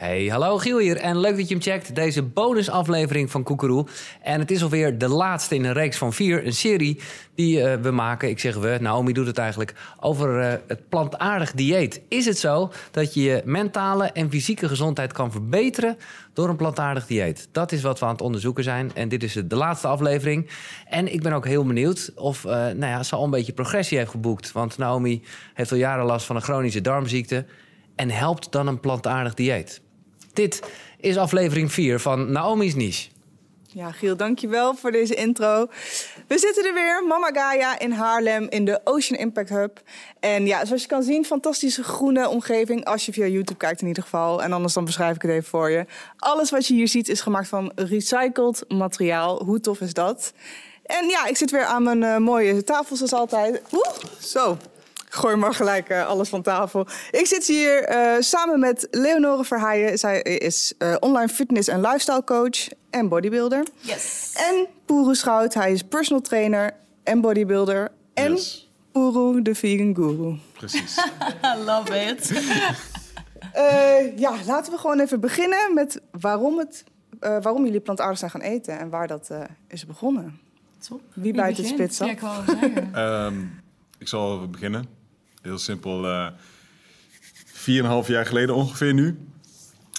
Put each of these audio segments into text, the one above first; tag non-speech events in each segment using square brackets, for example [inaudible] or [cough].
Hey, hallo Giel hier en leuk dat je hem checkt. Deze bonusaflevering van Koekeroe. En het is alweer de laatste in een reeks van vier. Een serie die uh, we maken, ik zeg we, Naomi doet het eigenlijk, over uh, het plantaardig dieet. Is het zo dat je je mentale en fysieke gezondheid kan verbeteren door een plantaardig dieet? Dat is wat we aan het onderzoeken zijn. En dit is de laatste aflevering. En ik ben ook heel benieuwd of uh, nou ja, ze al een beetje progressie heeft geboekt. Want Naomi heeft al jaren last van een chronische darmziekte. En helpt dan een plantaardig dieet? Dit is aflevering 4 van Naomi's Niche. Ja, Giel, dankjewel voor deze intro. We zitten er weer, Mama Gaia in Haarlem in de Ocean Impact Hub. En ja, zoals je kan zien, fantastische groene omgeving. Als je via YouTube kijkt in ieder geval. En anders dan beschrijf ik het even voor je. Alles wat je hier ziet is gemaakt van recycled materiaal. Hoe tof is dat? En ja, ik zit weer aan mijn uh, mooie tafel zoals altijd. Oeh, zo gooi maar gelijk uh, alles van tafel. Ik zit hier uh, samen met Leonore Verheijen. Zij is uh, online fitness- en lifestyle coach en bodybuilder. Yes. En Puru Schout, hij is personal trainer en bodybuilder. En Yes. De vegan guru. Precies. I [laughs] love it. [laughs] ja, laten we gewoon even beginnen met waarom, het, waarom jullie plantaardig zijn gaan eten en waar dat is begonnen. Top. Wie bijt het begint? spits af? Ja, ik. [laughs] Ehm, ik zal even beginnen. Heel simpel. eh en een half jaar geleden ongeveer nu.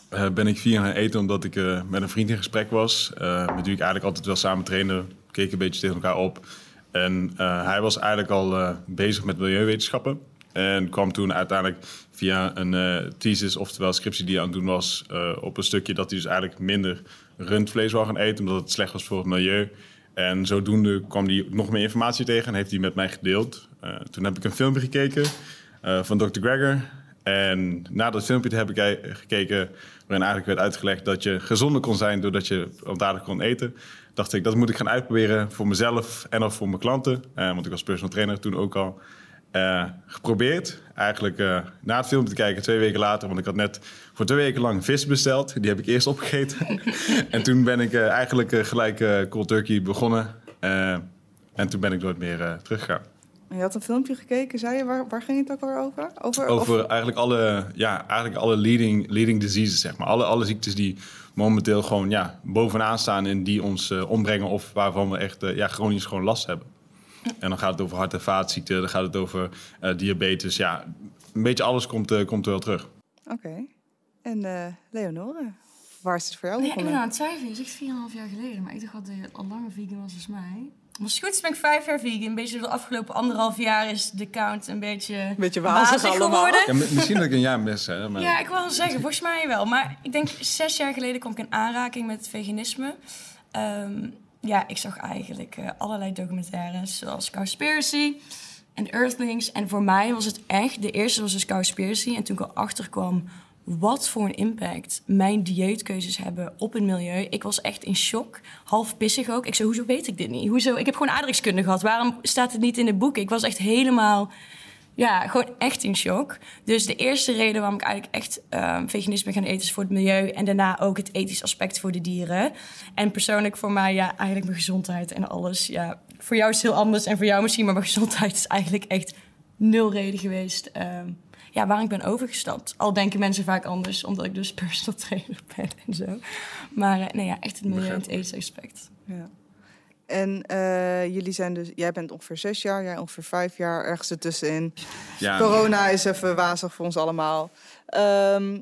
eh, ben ik vier gaan eten omdat ik eh, met een vriend in gesprek was. eh, met wie ik eigenlijk altijd wel samen trainde. Keek een beetje tegen elkaar op. En eh, hij was eigenlijk al eh, bezig met milieuwetenschappen. En kwam toen uiteindelijk via een eh, thesis, oftewel scriptie die hij aan het doen was, eh, op een stukje dat hij dus eigenlijk minder rundvlees wou gaan eten, omdat het slecht was voor het milieu. En zodoende kwam hij nog meer informatie tegen en heeft hij met mij gedeeld. Eh, toen heb ik een filmpje gekeken eh, van Dr. Gregor. En na dat filmpje heb ik gekeken waarin eigenlijk werd uitgelegd dat je gezonder kon zijn doordat je plantaardig kon eten. Dacht ik, dat moet ik gaan uitproberen voor mezelf en ook voor mijn klanten. Eh, want ik was personal trainer toen ook al. Geprobeerd. Eigenlijk na het filmpje te kijken, twee weken later. Want ik had net voor twee weken lang vis besteld. Die heb ik eerst opgegeten. [laughs] en toen ben ik eigenlijk gelijk cold turkey begonnen. En toen ben ik nooit meer teruggegaan. Je had een filmpje gekeken, zei je, waar, waar ging het ook alweer over? Over, Over of- eigenlijk alle, ja, eigenlijk alle leading, leading diseases, zeg maar. Alle, alle ziektes die momenteel gewoon ja, bovenaan staan en die ons eh, ombrengen of waarvan we echt eh, ja, chronisch gewoon last hebben. En dan gaat het over hart- en vaatziekten, dan gaat het over eh, diabetes. Ja, een beetje alles komt, komt er wel terug. Oké. En eh, Leonore, waar is het voor jou Nee, ik ben aan het twijfelen. Het is echt 4,5 jaar geleden. Maar ik dacht dat je al langer vegan was als mij. Als het goed is ben ik vijf jaar vegan. Een beetje de afgelopen anderhalf jaar is de count een beetje, Beetje wazig allemaal. geworden. Ja, mi- misschien dat ik een jaar mis, hè. Maar... Ja, ik wil wel zeggen, volgens mij wel. Maar ik denk zes jaar geleden kwam ik in aanraking met veganisme. Ehm, ja, ik zag eigenlijk eh, allerlei documentaires, zoals Cowspiracy en Earthlings. En voor mij was het echt, de eerste was dus Cowspiracy. En toen ik erachter kwam wat voor een impact mijn dieetkeuzes hebben op het milieu. Ik was echt in shock, half pissig ook. Ik zei, hoezo weet ik dit niet? Hoezo? Ik heb gewoon aardrijkskunde gehad. Waarom staat het niet in de boeken? Ik was echt helemaal ja, gewoon echt in shock. Dus de eerste reden waarom ik eigenlijk echt ehm, veganisme ben gaan eten is voor het milieu. En daarna ook het ethisch aspect voor de dieren. En persoonlijk voor mij, ja, eigenlijk mijn gezondheid en alles. Ja, voor jou is het heel anders en voor jou misschien, maar mijn gezondheid is eigenlijk echt nul reden geweest. ehm, ja, waar ik ben overgestapt. Al denken mensen vaak anders, omdat ik dus [laughs] personal trainer ben en zo. Maar eh, nee, ja, echt het milieu en het aspect. Ja. En eh, jullie zijn dus, jij bent ongeveer zes jaar, jij ongeveer vijf jaar, ergens ertussenin. Ja, Corona is even wazig voor ons allemaal. Ehm,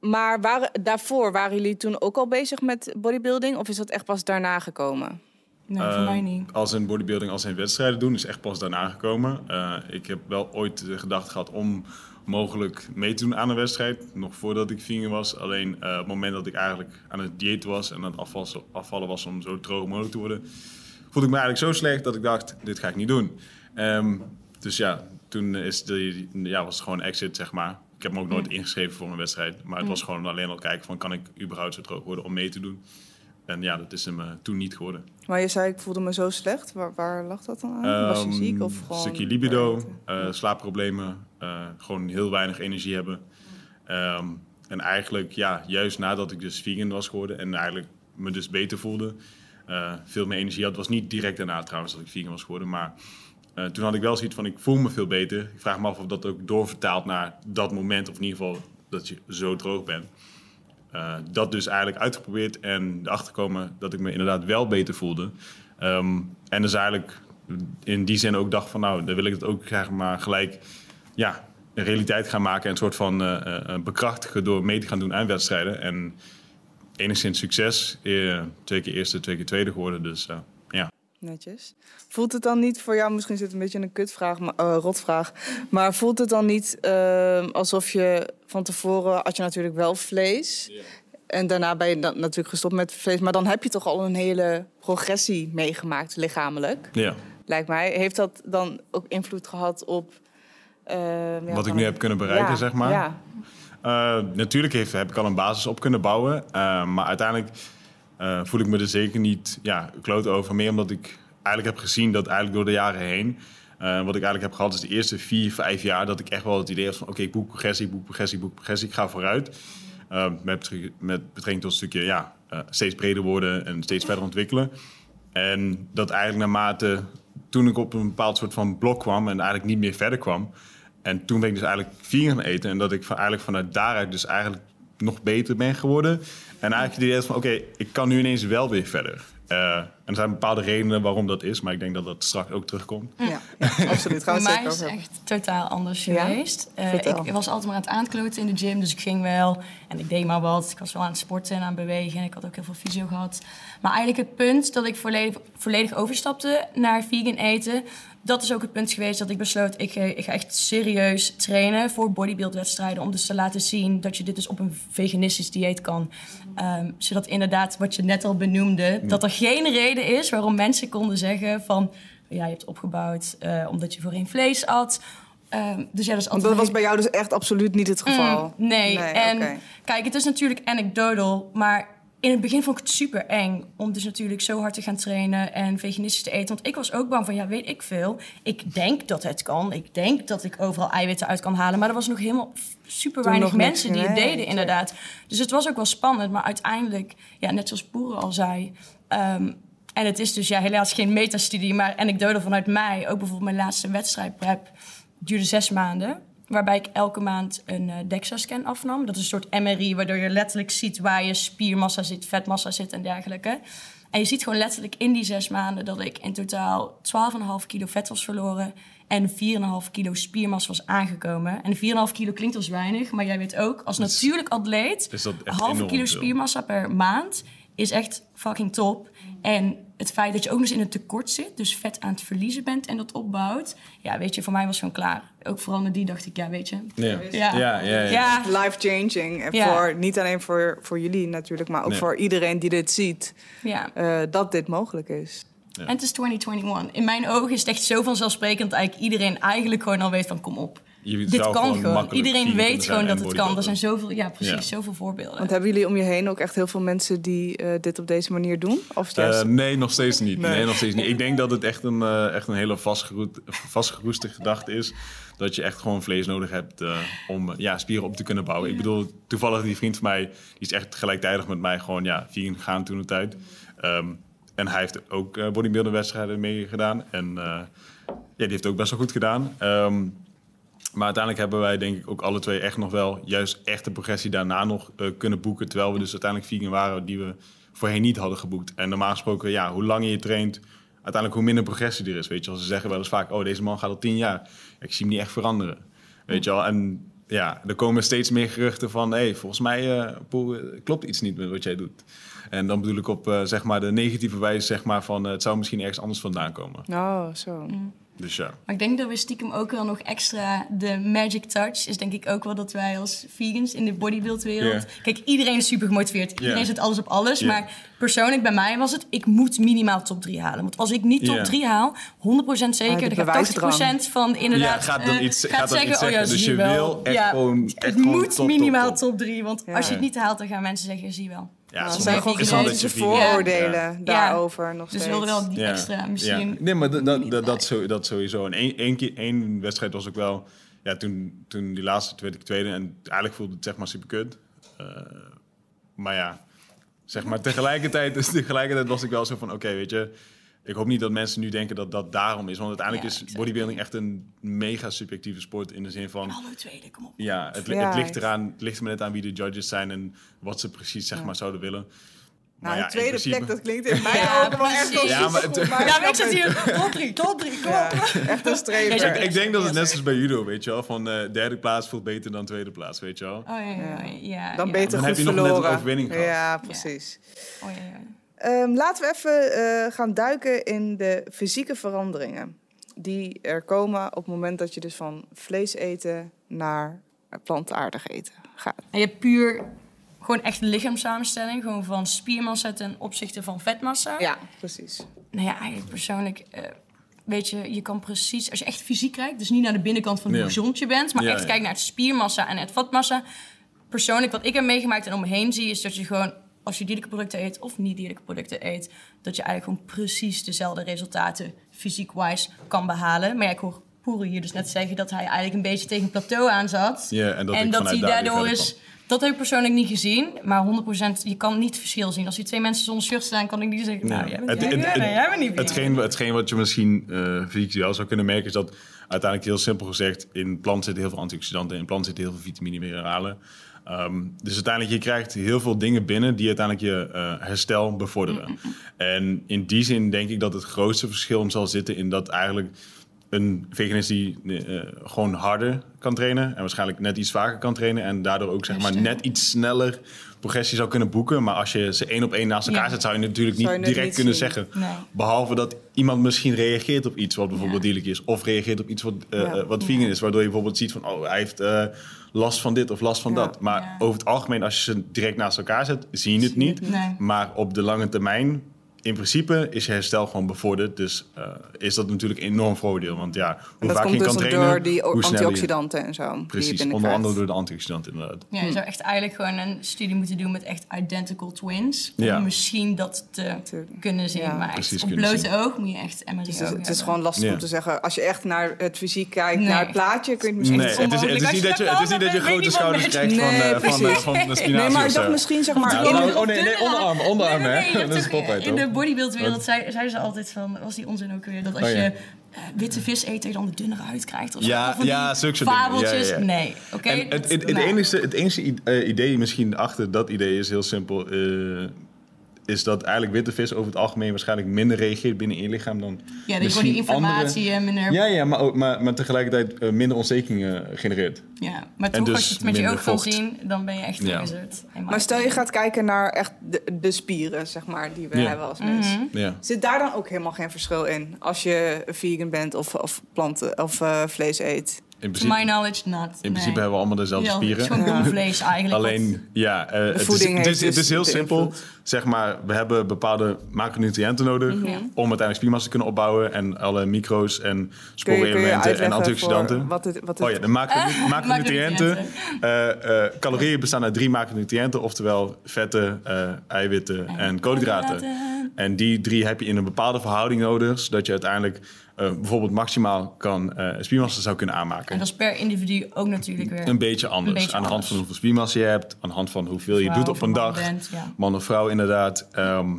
maar waren, daarvoor, waren jullie toen ook al bezig met bodybuilding? Of is dat echt pas daarna gekomen? Nee, voor Eh, mij niet. Als in bodybuilding, als in wedstrijden doen, is echt pas daarna gekomen. Eh, ik heb wel ooit de gedachte gehad om mogelijk mee te doen aan een wedstrijd. Nog voordat ik vegan was. Alleen eh, op het moment dat ik eigenlijk aan het dieet was en aan het afval, afvallen was om zo droog mogelijk te worden, voelde ik me eigenlijk zo slecht dat ik dacht, dit ga ik niet doen. Ehm, dus ja, toen is de, ja, was het gewoon exit, zeg maar. Ik heb me ook nooit ingeschreven voor een wedstrijd. Maar het was gewoon alleen al kijken van, kan ik überhaupt zo droog worden om mee te doen? En ja, dat is hem eh, toen niet geworden. Maar je zei, ik voelde me zo slecht. Waar, waar lag dat dan aan? Was je Ehm, ziek of gewoon... Een stukje libido, eh, slaapproblemen, eh, gewoon heel weinig energie hebben. Ehm, en eigenlijk, ja, juist nadat ik dus vegan was geworden en eigenlijk me dus beter voelde, veel meer energie had. was niet direct daarna trouwens dat ik vegan was geworden, maar toen had ik wel zoiets van, ik voel me veel beter. Ik vraag me af of dat ook doorvertaalt naar dat moment, of in ieder geval dat je zo droog bent. Eh, dat dus eigenlijk uitgeprobeerd en erachter komen dat ik me inderdaad wel beter voelde. Ehm, en dus eigenlijk in die zin ook dacht van nou, dan wil ik het ook graag maar gelijk ja, een realiteit gaan maken en een soort van eh, eh, bekrachtigen door mee te gaan doen aan wedstrijden. En enigszins succes. Twee keer eerste, twee keer tweede geworden. Dus. Netjes. Voelt het dan niet voor jou, misschien zit het een beetje een kutvraag, maar, eh, rotvraag. Maar voelt het dan niet eh, alsof je van tevoren had je natuurlijk wel vlees. En daarna ben je dan natuurlijk gestopt met vlees. Maar dan heb je toch al een hele progressie meegemaakt, lichamelijk. ja. Lijkt mij. Heeft dat dan ook invloed gehad op. eh, ja, Wat ik nu heb kunnen bereiken, Ja, zeg maar. Ja. Natuurlijk heeft, heb ik al een basis op kunnen bouwen. maar uiteindelijk eh, voel ik me er zeker niet ja, kloot over. Meer omdat ik eigenlijk heb gezien dat eigenlijk door de jaren heen... eh, wat ik eigenlijk heb gehad is de eerste vier, vijf jaar... dat ik echt wel het idee had van... oké, ik boek progressie, boek progressie, boek progressie. Ik ga vooruit. Eh, met, met betrekking tot een stukje ja, steeds breder worden en steeds verder ontwikkelen. En dat eigenlijk naarmate toen ik op een bepaald soort van blok kwam en eigenlijk niet meer verder kwam. En toen ben ik dus eigenlijk vegan gaan eten. En dat ik van, eigenlijk vanuit daaruit dus eigenlijk nog beter ben geworden. En eigenlijk het idee had van oké, ik kan nu ineens wel weer verder. Eh, en er zijn bepaalde redenen waarom dat is, maar ik denk dat dat straks ook terugkomt. Ja, [laughs] absoluut. Voor mij is het echt totaal anders Ja? geweest. Eh, ik was altijd maar aan het aankloten in de gym, dus ik ging wel. En ik deed maar wat. Ik was wel aan het sporten en aan het bewegen. En ik had ook heel veel fysio gehad. Maar eigenlijk het punt dat ik volledig, volledig overstapte naar vegan eten... dat is ook het punt geweest dat ik besloot... ik ga, ik ga echt serieus trainen voor bodybuildwedstrijden... om dus te laten zien dat je dit dus op een veganistisch dieet kan. Ehm, zodat inderdaad, wat je net al benoemde... dat er geen reden is waarom mensen konden zeggen van... ja, je hebt opgebouwd eh, omdat je voorheen vlees at... Ehm, dus ja, dat is Want altijd dat was bij jou dus echt absoluut niet het geval. Mm, nee. en kijk, het is natuurlijk anecdotal, maar in het begin vond ik het super eng om dus natuurlijk zo hard te gaan trainen en veganistisch te eten. Want ik was ook bang van, ja, weet ik veel. Ik denk dat het kan. Ik denk dat ik overal eiwitten uit kan halen. Maar er was nog helemaal super Toen weinig mensen die het nee, deden, inderdaad. Dus het was ook wel spannend. Maar uiteindelijk, ja, net zoals Boeren al zei... ehm, en het is dus ja, helaas geen metastudie, maar anekdote vanuit mij. Ook bijvoorbeeld mijn laatste wedstrijdprep duurde zes maanden. Waarbij ik elke maand een eh DEXA-scan afnam. Dat is een soort MRI, waardoor je letterlijk ziet waar je spiermassa zit, vetmassa zit en dergelijke. En je ziet gewoon letterlijk in die zes maanden dat ik in totaal 12,5 kilo vet was verloren. En 4,5 kilo spiermassa was aangekomen. En 4,5 kilo klinkt als weinig, maar jij weet ook, als natuurlijk atleet, halve kilo spiermassa per maand is echt fucking top. En het feit dat je ook nog eens in een tekort zit, dus vet aan het verliezen bent en dat opbouwt. Ja, weet je, voor mij was het gewoon klaar. Ook vooral met die dacht ik, ja, weet je. Ja, Ja, ja, ja. ja. ja. Life-changing. En Ja. voor, niet alleen voor, voor jullie natuurlijk, maar ook Nee. voor iedereen die dit ziet, ja. eh, dat dit mogelijk is. En het is 2021. In mijn ogen is het echt zo vanzelfsprekend dat eigenlijk iedereen eigenlijk gewoon al weet van kom op. Je Dit zou kan gewoon Iedereen weet gewoon dat het kan. Er zijn zoveel, ja, precies, Ja. zoveel voorbeelden. Want hebben jullie om je heen ook echt heel veel mensen die eh, dit op deze manier doen? Of Eh, nee, nog steeds niet. Nee. Nee. nog steeds niet. Ik denk dat het echt een, eh, echt een hele vastgeroet- vastgeroeste gedachte is. Dat je echt gewoon vlees nodig hebt eh, om ja, spieren op te kunnen bouwen. Ik bedoel, toevallig die vriend van mij, die is echt gelijktijdig met mij gewoon ja, vegan gegaan toen de tijd. Ehm, en hij heeft ook uh, bodybuilder wedstrijden meegedaan. En eh, ja, die heeft ook best wel goed gedaan. Ehm, maar uiteindelijk hebben wij denk ik ook alle twee echt nog wel juist echte progressie daarna nog eh, kunnen boeken. Terwijl we dus uiteindelijk vegan waren die we voorheen niet hadden geboekt. En normaal gesproken, ja, hoe langer je traint, uiteindelijk hoe minder progressie er is. Weet je, als ze zeggen wel eens vaak, oh deze man gaat al tien jaar. Ik zie hem niet echt veranderen. Weet je wel, en ja, er komen steeds meer geruchten van, hé, hey, volgens mij eh, eh, klopt iets niet met wat jij doet. En dan bedoel ik op zeg maar de negatieve wijze zeg maar, van, het zou misschien ergens anders vandaan komen. Oh, zo. Dus ja. Maar ik denk dat we stiekem ook wel nog extra... De magic touch is denk ik ook wel dat wij als vegans in de bodybuildwereld... Ja. Kijk, iedereen is super gemotiveerd. Iedereen zet alles op alles. Maar persoonlijk bij mij was het... Ik moet minimaal top 3 halen. Want als ik niet top Ja. 3 haal, 100% Ah, zeker... de dan gaat bewijsdrang. 80% van inderdaad... Ja, gaat dan eh, iets- gaat gaat dan zeggen, iets oh ja. Dus zie je wel. wil echt ja, gewoon- Het echt gewoon moet top, minimaal top. top 3. Want Ja. als je het niet haalt, dan gaan mensen zeggen, zie wel. Ja, Nou, zijn gewoon gigantische. Ja. vooroordelen daarover nog Dus steeds. we wilden wel die extra misschien... Ja. Nee, maar dat, dat, sowieso. En één, één, keer, één wedstrijd was ook wel... Ja, toen, toen die laatste werd ik tweede. En eigenlijk voelde het zeg maar super kut. Eh, maar ja, zeg maar tegelijkertijd, dus [laughs] tegelijkertijd was ik wel zo van... Oké, weet je... ik hoop niet dat mensen nu denken dat dat daarom is. Want uiteindelijk Ja, is bodybuilding echt een mega subjectieve sport. In de zin van, Hallo tweede, kom op. ja, het, Ja. het, ligt eraan, het ligt er maar net aan wie de judges zijn en wat ze precies zeg maar zouden willen. Nou, ja, de tweede principe- plek, dat klinkt in [laughs] mijn Ja, ogen wel echt Ja, maar goed, het- maar [laughs] Ja, ik zit het. hier, top drie, top drie, kom Ja, op. echt een strever. Jij Ik, ik denk dat het net zoals bij judo, weet je wel. Van eh, derde plaats voelt beter dan tweede plaats, weet je wel. Oh ja, ja, ja. ja Dan ja. beter Dan goed heb je nog net verloren. een overwinning gehad. Ja, precies. Oh ja, ja. Ehm, laten we even eh, gaan duiken in de fysieke veranderingen. Die er komen op het moment dat je dus van vlees eten naar plantaardig eten gaat. En je hebt puur gewoon echt lichaamssamenstelling. Gewoon van spiermassa ten opzichte van vetmassa. Ja, precies. Nou ja, eigenlijk persoonlijk... eh, weet je, je kan precies... Als je echt fysiek kijkt, dus niet naar de binnenkant van hoe Ja. gezond je bent... maar Ja, echt ja. kijkt naar het spiermassa en het vetmassa... Persoonlijk, wat ik heb meegemaakt en om me heen zie... is dat je gewoon, als je dierlijke producten eet of niet dierlijke producten eet... dat je eigenlijk gewoon precies dezelfde resultaten fysiek-wise kan behalen. Maar ja, ik hoor Poeri hier dus net zeggen dat hij eigenlijk een beetje tegen een plateau aan zat. Ja, en dat ik en dat hij daardoor is... Dat heb ik persoonlijk niet gezien, maar 100% je kan niet verschil zien. Als hier twee mensen zonder shirt staan, kan ik niet zeggen... Nou, jij bent Het- het- het- nee, jij bent niet meer. Hetgeen, hetgeen wat je misschien eh fysiek wel zou kunnen merken... is dat uiteindelijk heel simpel gezegd... in planten zitten heel veel antioxidanten... in planten zitten heel veel vitamine en mineralen. Ehm, dus uiteindelijk, je krijgt heel veel dingen binnen... die uiteindelijk je eh, herstel bevorderen. En in die zin denk ik dat het grootste verschil hem zal zitten... in dat eigenlijk een veganist die eh, gewoon harder kan trainen... en waarschijnlijk net iets vaker kan trainen... en daardoor ook zeg maar net iets sneller progressie zou kunnen boeken. Maar als je ze één op één naast elkaar Ja. zet... zou je natuurlijk niet je direct niet kunnen zien. zeggen... Nee. Behalve dat iemand misschien reageert op iets wat bijvoorbeeld Ja. dierlijk is. Of reageert op iets wat, Ja. eh, wat vegan is. Waardoor je bijvoorbeeld ziet van, oh, hij heeft last van dit of last van Ja. dat. Maar Ja. over het algemeen, als je ze direct naast elkaar zet, zie je het niet. Nee. Maar op de lange termijn, in principe, is je herstel gewoon bevorderd. Dus eh, is dat natuurlijk een enorm voordeel. Want ja, hoe dat vaak komt je dus kan door trainen, die hoe sneller je... antioxidanten en zo. die Precies, onder andere door de antioxidanten inderdaad. Ja, je zou echt eigenlijk gewoon een studie moeten doen met echt identical twins. Ja. Om misschien dat te kunnen zien. ja. maar echt op blote zien. oog moet je echt MRI Dus het, is gewoon lastig Ja. om te zeggen. Als je echt naar het fysiek kijkt, Nee. naar het plaatje, kun je het misschien Nee, het is, het, is onmogelijk. niet dat je, het is dat niet dat je grote schouders krijgt van, eh, van, eh, van de spinazie Nee, maar dacht misschien zeg maar... Die- oh, nee, nee, onderarm, onderarm, hè. [laughs] Dat is toch- Bodybuildwereld zei- zeiden ze altijd van, was die onzin ook weer, dat als Oh, ja. je eh, witte vis je dan de dunnere huid krijgt. Of. Ja, Of ja, zulke soort dingen. fabeltjes. Ja. Nee, oké. En het, het, het, nou, enige, het enige eh, idee misschien achter dat idee is heel simpel. eh, is dat eigenlijk witte vis over het algemeen waarschijnlijk minder reageert binnen je lichaam dan Ja, die informatie minder... andere- Ja, ja maar, maar, maar tegelijkertijd eh, minder ontstekingen genereert. Ja, maar toch, als dus je het met je oog kan zien, dan ben je echt een Ja. wizard. Maar stel je gaat kijken naar echt de, de spieren, zeg maar, die we Ja. hebben als mens. Mhm. Ja. Zit daar dan ook helemaal geen verschil in? Als je vegan bent of, of planten of eh, vlees eet? In To principe, my knowledge not. in principe hebben we allemaal dezelfde ja, Het spieren. is gewoon Ja. vlees [laughs] eigenlijk. Alleen, ja, eh, het, is, voeding het, is, het dus is heel simpel. invloed. Zeg maar, we hebben bepaalde macronutriënten nodig Mhm. om uiteindelijk spiermassa te kunnen opbouwen. En alle micro's en sporenelementen en antioxidanten. wat het, wat het Oh ja, de macro [laughs] macronutriënten. Eh, eh, calorieën bestaan uit drie macronutriënten, oftewel vetten, eh, eiwitten en koolhydraten. En die drie heb je in een bepaalde verhouding nodig, zodat je uiteindelijk eh, bijvoorbeeld maximaal kan, eh, spiermassa zou kunnen aanmaken. En dat is per individu ook natuurlijk weer. Een beetje anders. Een beetje aan de hand anders. van hoeveel spiermassa je hebt, aan de hand van hoeveel je doet op een dag. bent, ja. Man of vrouw, inderdaad. Ehm,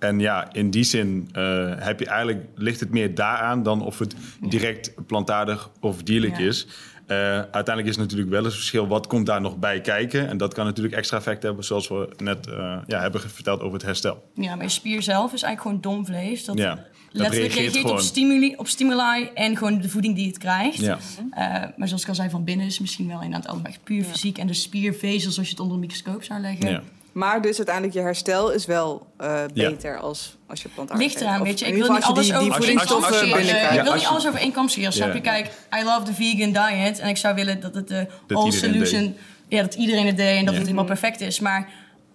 en ja, in die zin eh, heb je eigenlijk, ligt het meer daaraan dan of het direct plantaardig of dierlijk Ja. is. Eh, uiteindelijk is natuurlijk wel eens verschil. Wat komt daar nog bij kijken? En dat kan natuurlijk extra effect hebben, zoals we net eh, ja, hebben verteld over het herstel. Ja, maar je spier zelf is eigenlijk gewoon dom vlees. Dat Ja, dat letterlijk reageert reageert op, stimuli, op stimuli en gewoon de voeding die het krijgt. Ja. Eh, maar zoals ik al zei, van binnen is misschien wel inderdaad allemaal echt puur fysiek. En de spiervezels, als je het onder een microscoop zou leggen. Maar dus uiteindelijk je herstel is wel eh, Ja. beter als, als je plantaardig Ligt eraan, weet je. Ik wil niet alles die, over voedingsstoffen binnenkrijgt. Ik wil niet alles over één kam scheren, snap Ja. je? Kijk, I love the vegan diet. En ik zou willen dat het de all solution... Ja, dat iedereen het deed en dat het helemaal perfect is. Maar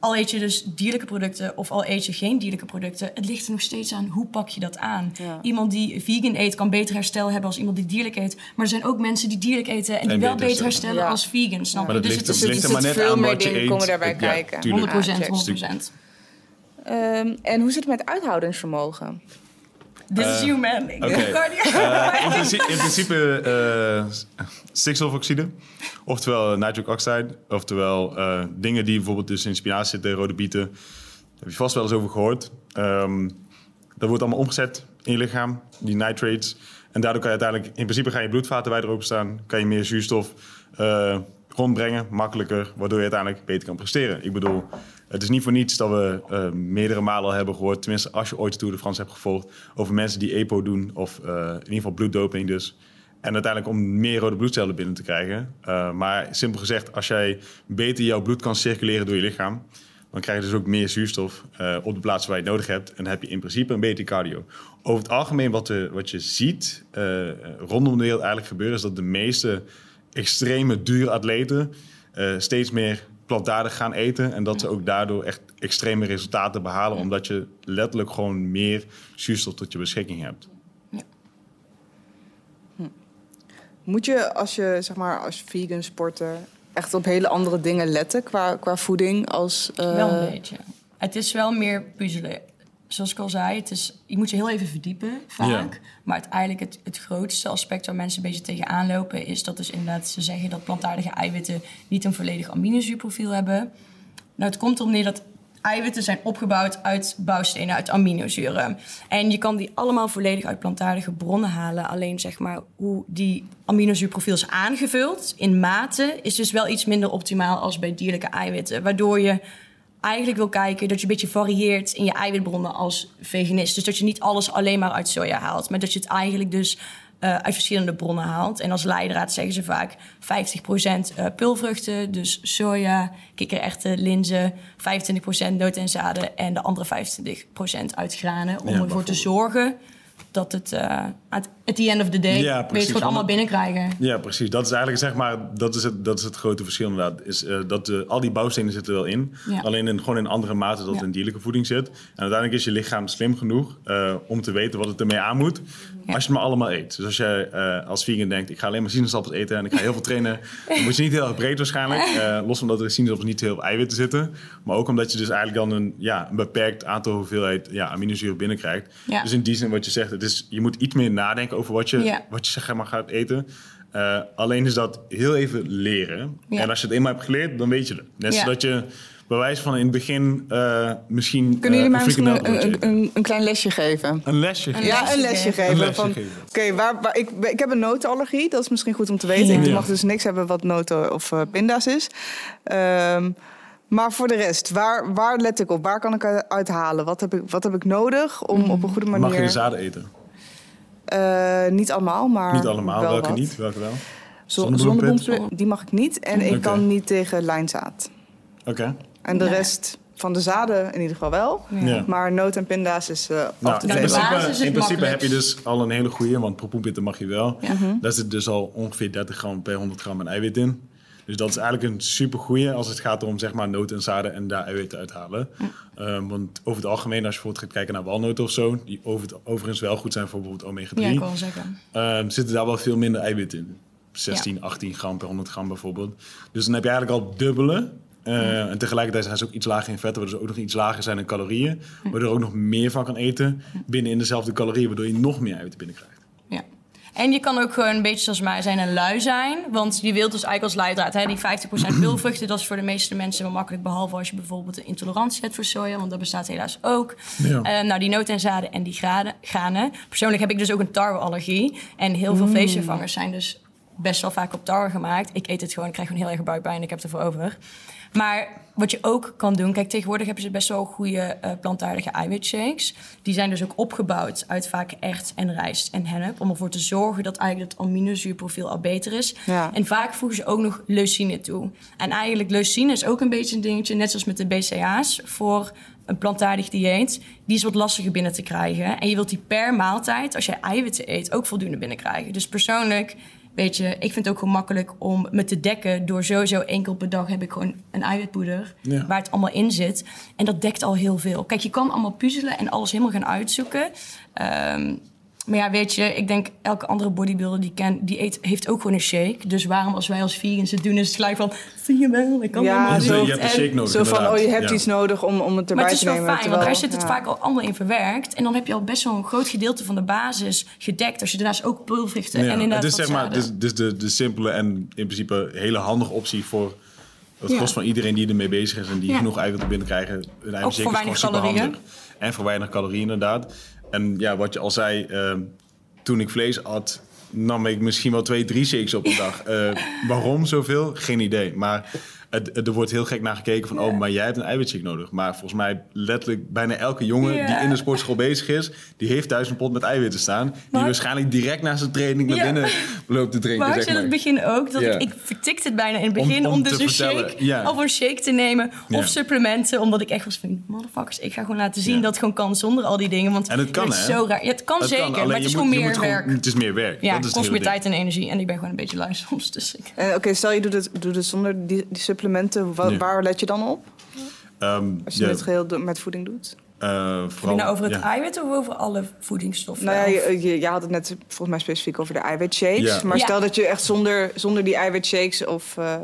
al eet je dus dierlijke producten of al eet je geen dierlijke producten... het ligt er nog steeds aan, hoe pak je dat aan? Ja. Iemand die vegan eet kan beter herstel hebben als iemand die dierlijk eet. Maar er zijn ook mensen die dierlijk eten en die En wel beter herstellen. Ja. als vegan, snap Maar je? dat Dus ligt, het het is ligt er maar net veel aan meer wat je dingen eet. komen daarbij Ja, kijken. tuurlijk. 100%, Ja, 100%. Ehm, en hoe zit het met uithoudingsvermogen? This is you, man. Ik gewoon niet- Eh, [laughs] in, principe, in principe eh, stikstofoxide, oftewel nitric oxide, oftewel eh, dingen die bijvoorbeeld dus in spinazie zitten, rode bieten. Daar heb je vast wel eens over gehoord. Ehm, Dat wordt allemaal omgezet in je lichaam, die nitrates. En daardoor kan je uiteindelijk, in principe gaan je bloedvaten wijder openstaan. Kan je meer zuurstof eh, rondbrengen, makkelijker. Waardoor je uiteindelijk beter kan presteren. Ik bedoel, het is niet voor niets dat we eh, meerdere malen al hebben gehoord. Tenminste, als je ooit Tour de France hebt gevolgd. Over mensen die EPO doen, of eh, in ieder geval bloeddoping dus. En uiteindelijk om meer rode bloedcellen binnen te krijgen. Uh, maar simpel gezegd, als jij beter jouw bloed kan circuleren door je lichaam, dan krijg je dus ook meer zuurstof op de plaatsen waar je het nodig hebt. En heb je in principe een beter cardio. Over het algemeen, wat, wat je ziet rondom de wereld eigenlijk gebeuren, is dat de meeste extreme dure atleten steeds meer plantaardig gaan eten. En dat ze ook daardoor echt extreme resultaten behalen, omdat je letterlijk gewoon meer zuurstof tot je beschikking hebt. Moet je als je zeg maar als vegan sporter echt op hele andere dingen letten qua, qua voeding als. Uh... Wel een beetje. Het is wel meer puzzelen. Zoals ik al zei, het is, je moet je heel even verdiepen vaak. Ja. Maar uiteindelijk het, het grootste aspect waar mensen een beetje tegenaan lopen... is dat dus inderdaad ze zeggen dat plantaardige eiwitten... niet een volledig aminozuurprofiel hebben. Nou, het komt erop neer dat eiwitten zijn opgebouwd uit bouwstenen, uit aminozuren. En je kan die allemaal volledig uit plantaardige bronnen halen. Alleen zeg maar hoe die aminozuurprofiel is aangevuld in mate is dus wel iets minder optimaal als bij dierlijke eiwitten. Waardoor je eigenlijk wil kijken dat je een beetje varieert in je eiwitbronnen als veganist. Dus dat je niet alles alleen maar uit soja haalt, maar dat je het eigenlijk dus uh, uit verschillende bronnen haalt. En als leidraad zeggen ze vaak 50% uh, pulvruchten, dus soja, kikkererwten, linzen, 25% noten en zaden en de andere 25% uit granen. Om ja, ervoor te zorgen dat het uh, at the end of the day ja, weet gewoon allemaal binnenkrijgen. Ja, precies. Dat is eigenlijk zeg maar, dat is het, dat is het grote verschil inderdaad. Is, uh, dat al die bouwstenen zitten wel in. Ja. Alleen in, gewoon in andere mate dat ja. in dierlijke voeding zit. En uiteindelijk is je lichaam slim genoeg om te weten wat het ermee aan moet. Als je het maar allemaal eet. Dus als jij als vegan denkt, ik ga alleen maar sinaasappels eten en ik ga heel veel trainen. [laughs] dan moet je niet heel erg breed waarschijnlijk. los van dat er sinaasappels niet heel veel eiwitten zitten. Maar ook omdat je dus eigenlijk dan een, ja, een beperkt aantal hoeveelheid ja, aminozuren binnenkrijgt. Dus in die zin wat je zegt, het is, je moet iets meer nadenken over wat je, wat je zeg maar gaat eten. Uh, alleen is dat heel even leren. En als je het eenmaal hebt geleerd, dan weet je het. Net zodat je bij wijze van in het begin uh, misschien... Kunnen jullie uh, mij misschien een, een, een, een, klein lesje geven? Een lesje geven? Ja, een lesje geven. Van, Oké, okay, waar, waar, ik, ik heb een notenallergie. Dat is misschien goed om te weten. Ik mag dus niks hebben wat noten of uh, pinda's is. Um, maar voor de rest, waar, waar let ik op? Waar kan ik uit halen? Wat heb ik, wat heb ik nodig om op een goede manier... Mag je zaden eten? Uh, niet allemaal, maar Niet allemaal, wel welke wat. niet? Welke wel? Zonnebloempit, die mag ik niet. En ik okay. kan niet tegen lijnzaad. Oké. Okay. En de nee. rest van de zaden in ieder geval wel. Ja. Maar noot en pinda's is uh, nou, in principe, in principe heb je dus al een hele goede, want propoenpitten mag je wel. Ja. Mm-hmm. Daar zit dus al ongeveer 30 gram per 100 gram aan eiwit in. Dus dat is eigenlijk een super goeie als het gaat om zeg maar noten en zaden en daar eiwitten uithalen. Um, want over het algemeen, als je bijvoorbeeld gaat kijken naar walnoten of zo, die over het, overigens wel goed zijn voor bijvoorbeeld omega 3, ja, ik wil zeggen. Um, zitten daar wel veel minder eiwitten in. 16, ja. 18 gram per 100 gram bijvoorbeeld. Dus dan heb je eigenlijk al dubbele. Uh, mm. En tegelijkertijd zijn ze ook iets lager in vetten, waardoor ze ook nog iets lager zijn in calorieën. Mm. Waardoor je ook nog meer van kan eten binnen in dezelfde calorieën, waardoor je nog meer eiwitten binnenkrijgt. En je kan ook gewoon een beetje zoals mij zijn en lui zijn. Want je wilt dus eigenlijk als leidraad, hè, die 50% pulvruchten, dat is voor de meeste mensen wel makkelijk. Behalve als je bijvoorbeeld een intolerantie hebt voor soja, want dat bestaat helaas ook. Ja. Uh, nou, die noten en zaden en die graden, granen. Persoonlijk heb ik dus ook een tarweallergie. En heel veel mm. vleesvervangers zijn dus best wel vaak op tarwe gemaakt. Ik eet het gewoon, ik krijg gewoon heel erg buikpijn en ik heb het ervoor over. Maar wat je ook kan doen, kijk, tegenwoordig hebben ze best wel goede uh, plantaardige eiwitshakes. Die zijn dus ook opgebouwd uit vaak echt en rijst en hennep. Om ervoor te zorgen dat eigenlijk het aminozuurprofiel al beter is. Ja. En vaak voegen ze ook nog leucine toe. En eigenlijk leucine is ook een beetje een dingetje, net zoals met de BCA's, voor een plantaardig dieet. Die is wat lastiger binnen te krijgen. En je wilt die per maaltijd, als je eiwitten eet, ook voldoende binnenkrijgen. Dus persoonlijk Weet je, ik vind het ook gewoon makkelijk om me te dekken door sowieso één keer per dag heb ik gewoon een eiwitpoeder ja. waar het allemaal in zit. En dat dekt al heel veel. Kijk, je kan allemaal puzzelen en alles helemaal gaan uitzoeken. Um, maar ja, weet je, ik denk elke andere bodybuilder die ken, die eet, heeft ook gewoon een shake. Dus waarom als wij als vegans het doen, is het gelijk van, zie je wel, ik kan ja, helemaal zo, je hebt een shake nodig. Zo van, inderdaad. oh, je hebt ja. iets nodig om, om het erbij Maar het is te wel nemen. fijn, want daar zit het ja. vaak al allemaal in verwerkt. En dan heb je al best wel een groot gedeelte van de basis gedekt. Als je daarnaast ook pulvruchten Ja, en inderdaad het is wat zeg maar, dus, dus de, de simpele en in principe hele handige optie voor het Ja. gros van iedereen die ermee bezig is en die Ja. genoeg eiwitten binnenkrijgen. Een Ook voor weinig calorieën. En voor weinig calorieën inderdaad. En ja, wat je al zei, ehm, toen ik vlees at, nam ik misschien wel twee, drie shakes op een dag. Eh, waarom zoveel? Geen idee. Maar er wordt heel gek naar gekeken van, oh, maar jij hebt een eiwitshake nodig. Maar volgens mij letterlijk bijna elke jongen die in de sportschool bezig is, die heeft thuis een pot met eiwitten staan. Die waarschijnlijk direct na zijn training naar binnen loopt te drinken, Maar zei in het begin ook, dat ik, ik vertikte het bijna in het begin Om- om, om dus een shake of een shake te nemen of supplementen, omdat ik echt was van, motherfuckers, ik ga gewoon laten zien dat het gewoon kan zonder al die dingen, want En het kan, is hè? zo raar. Ja, het kan Het zeker, kan, maar het is je gewoon moet- je meer gewoon- werk. Het is meer werk. Ja, dat het kost meer tijd en energie en ik ben gewoon een beetje lui soms, dus ik... En Oké, stel je doet het, doet het zonder die, die supplementen. Wa-. Waar let je dan op? Ehm, Als je ja, het geheel do- met voeding doet? eh, Heb je vooral, nou over het ja. eiwit of over alle voedingsstoffen? Nou ja, je, je, je had het net volgens mij specifiek over de eiwitshakes. Ja. Maar Ja. stel dat je echt zonder, zonder die eiwitshakes of, eh,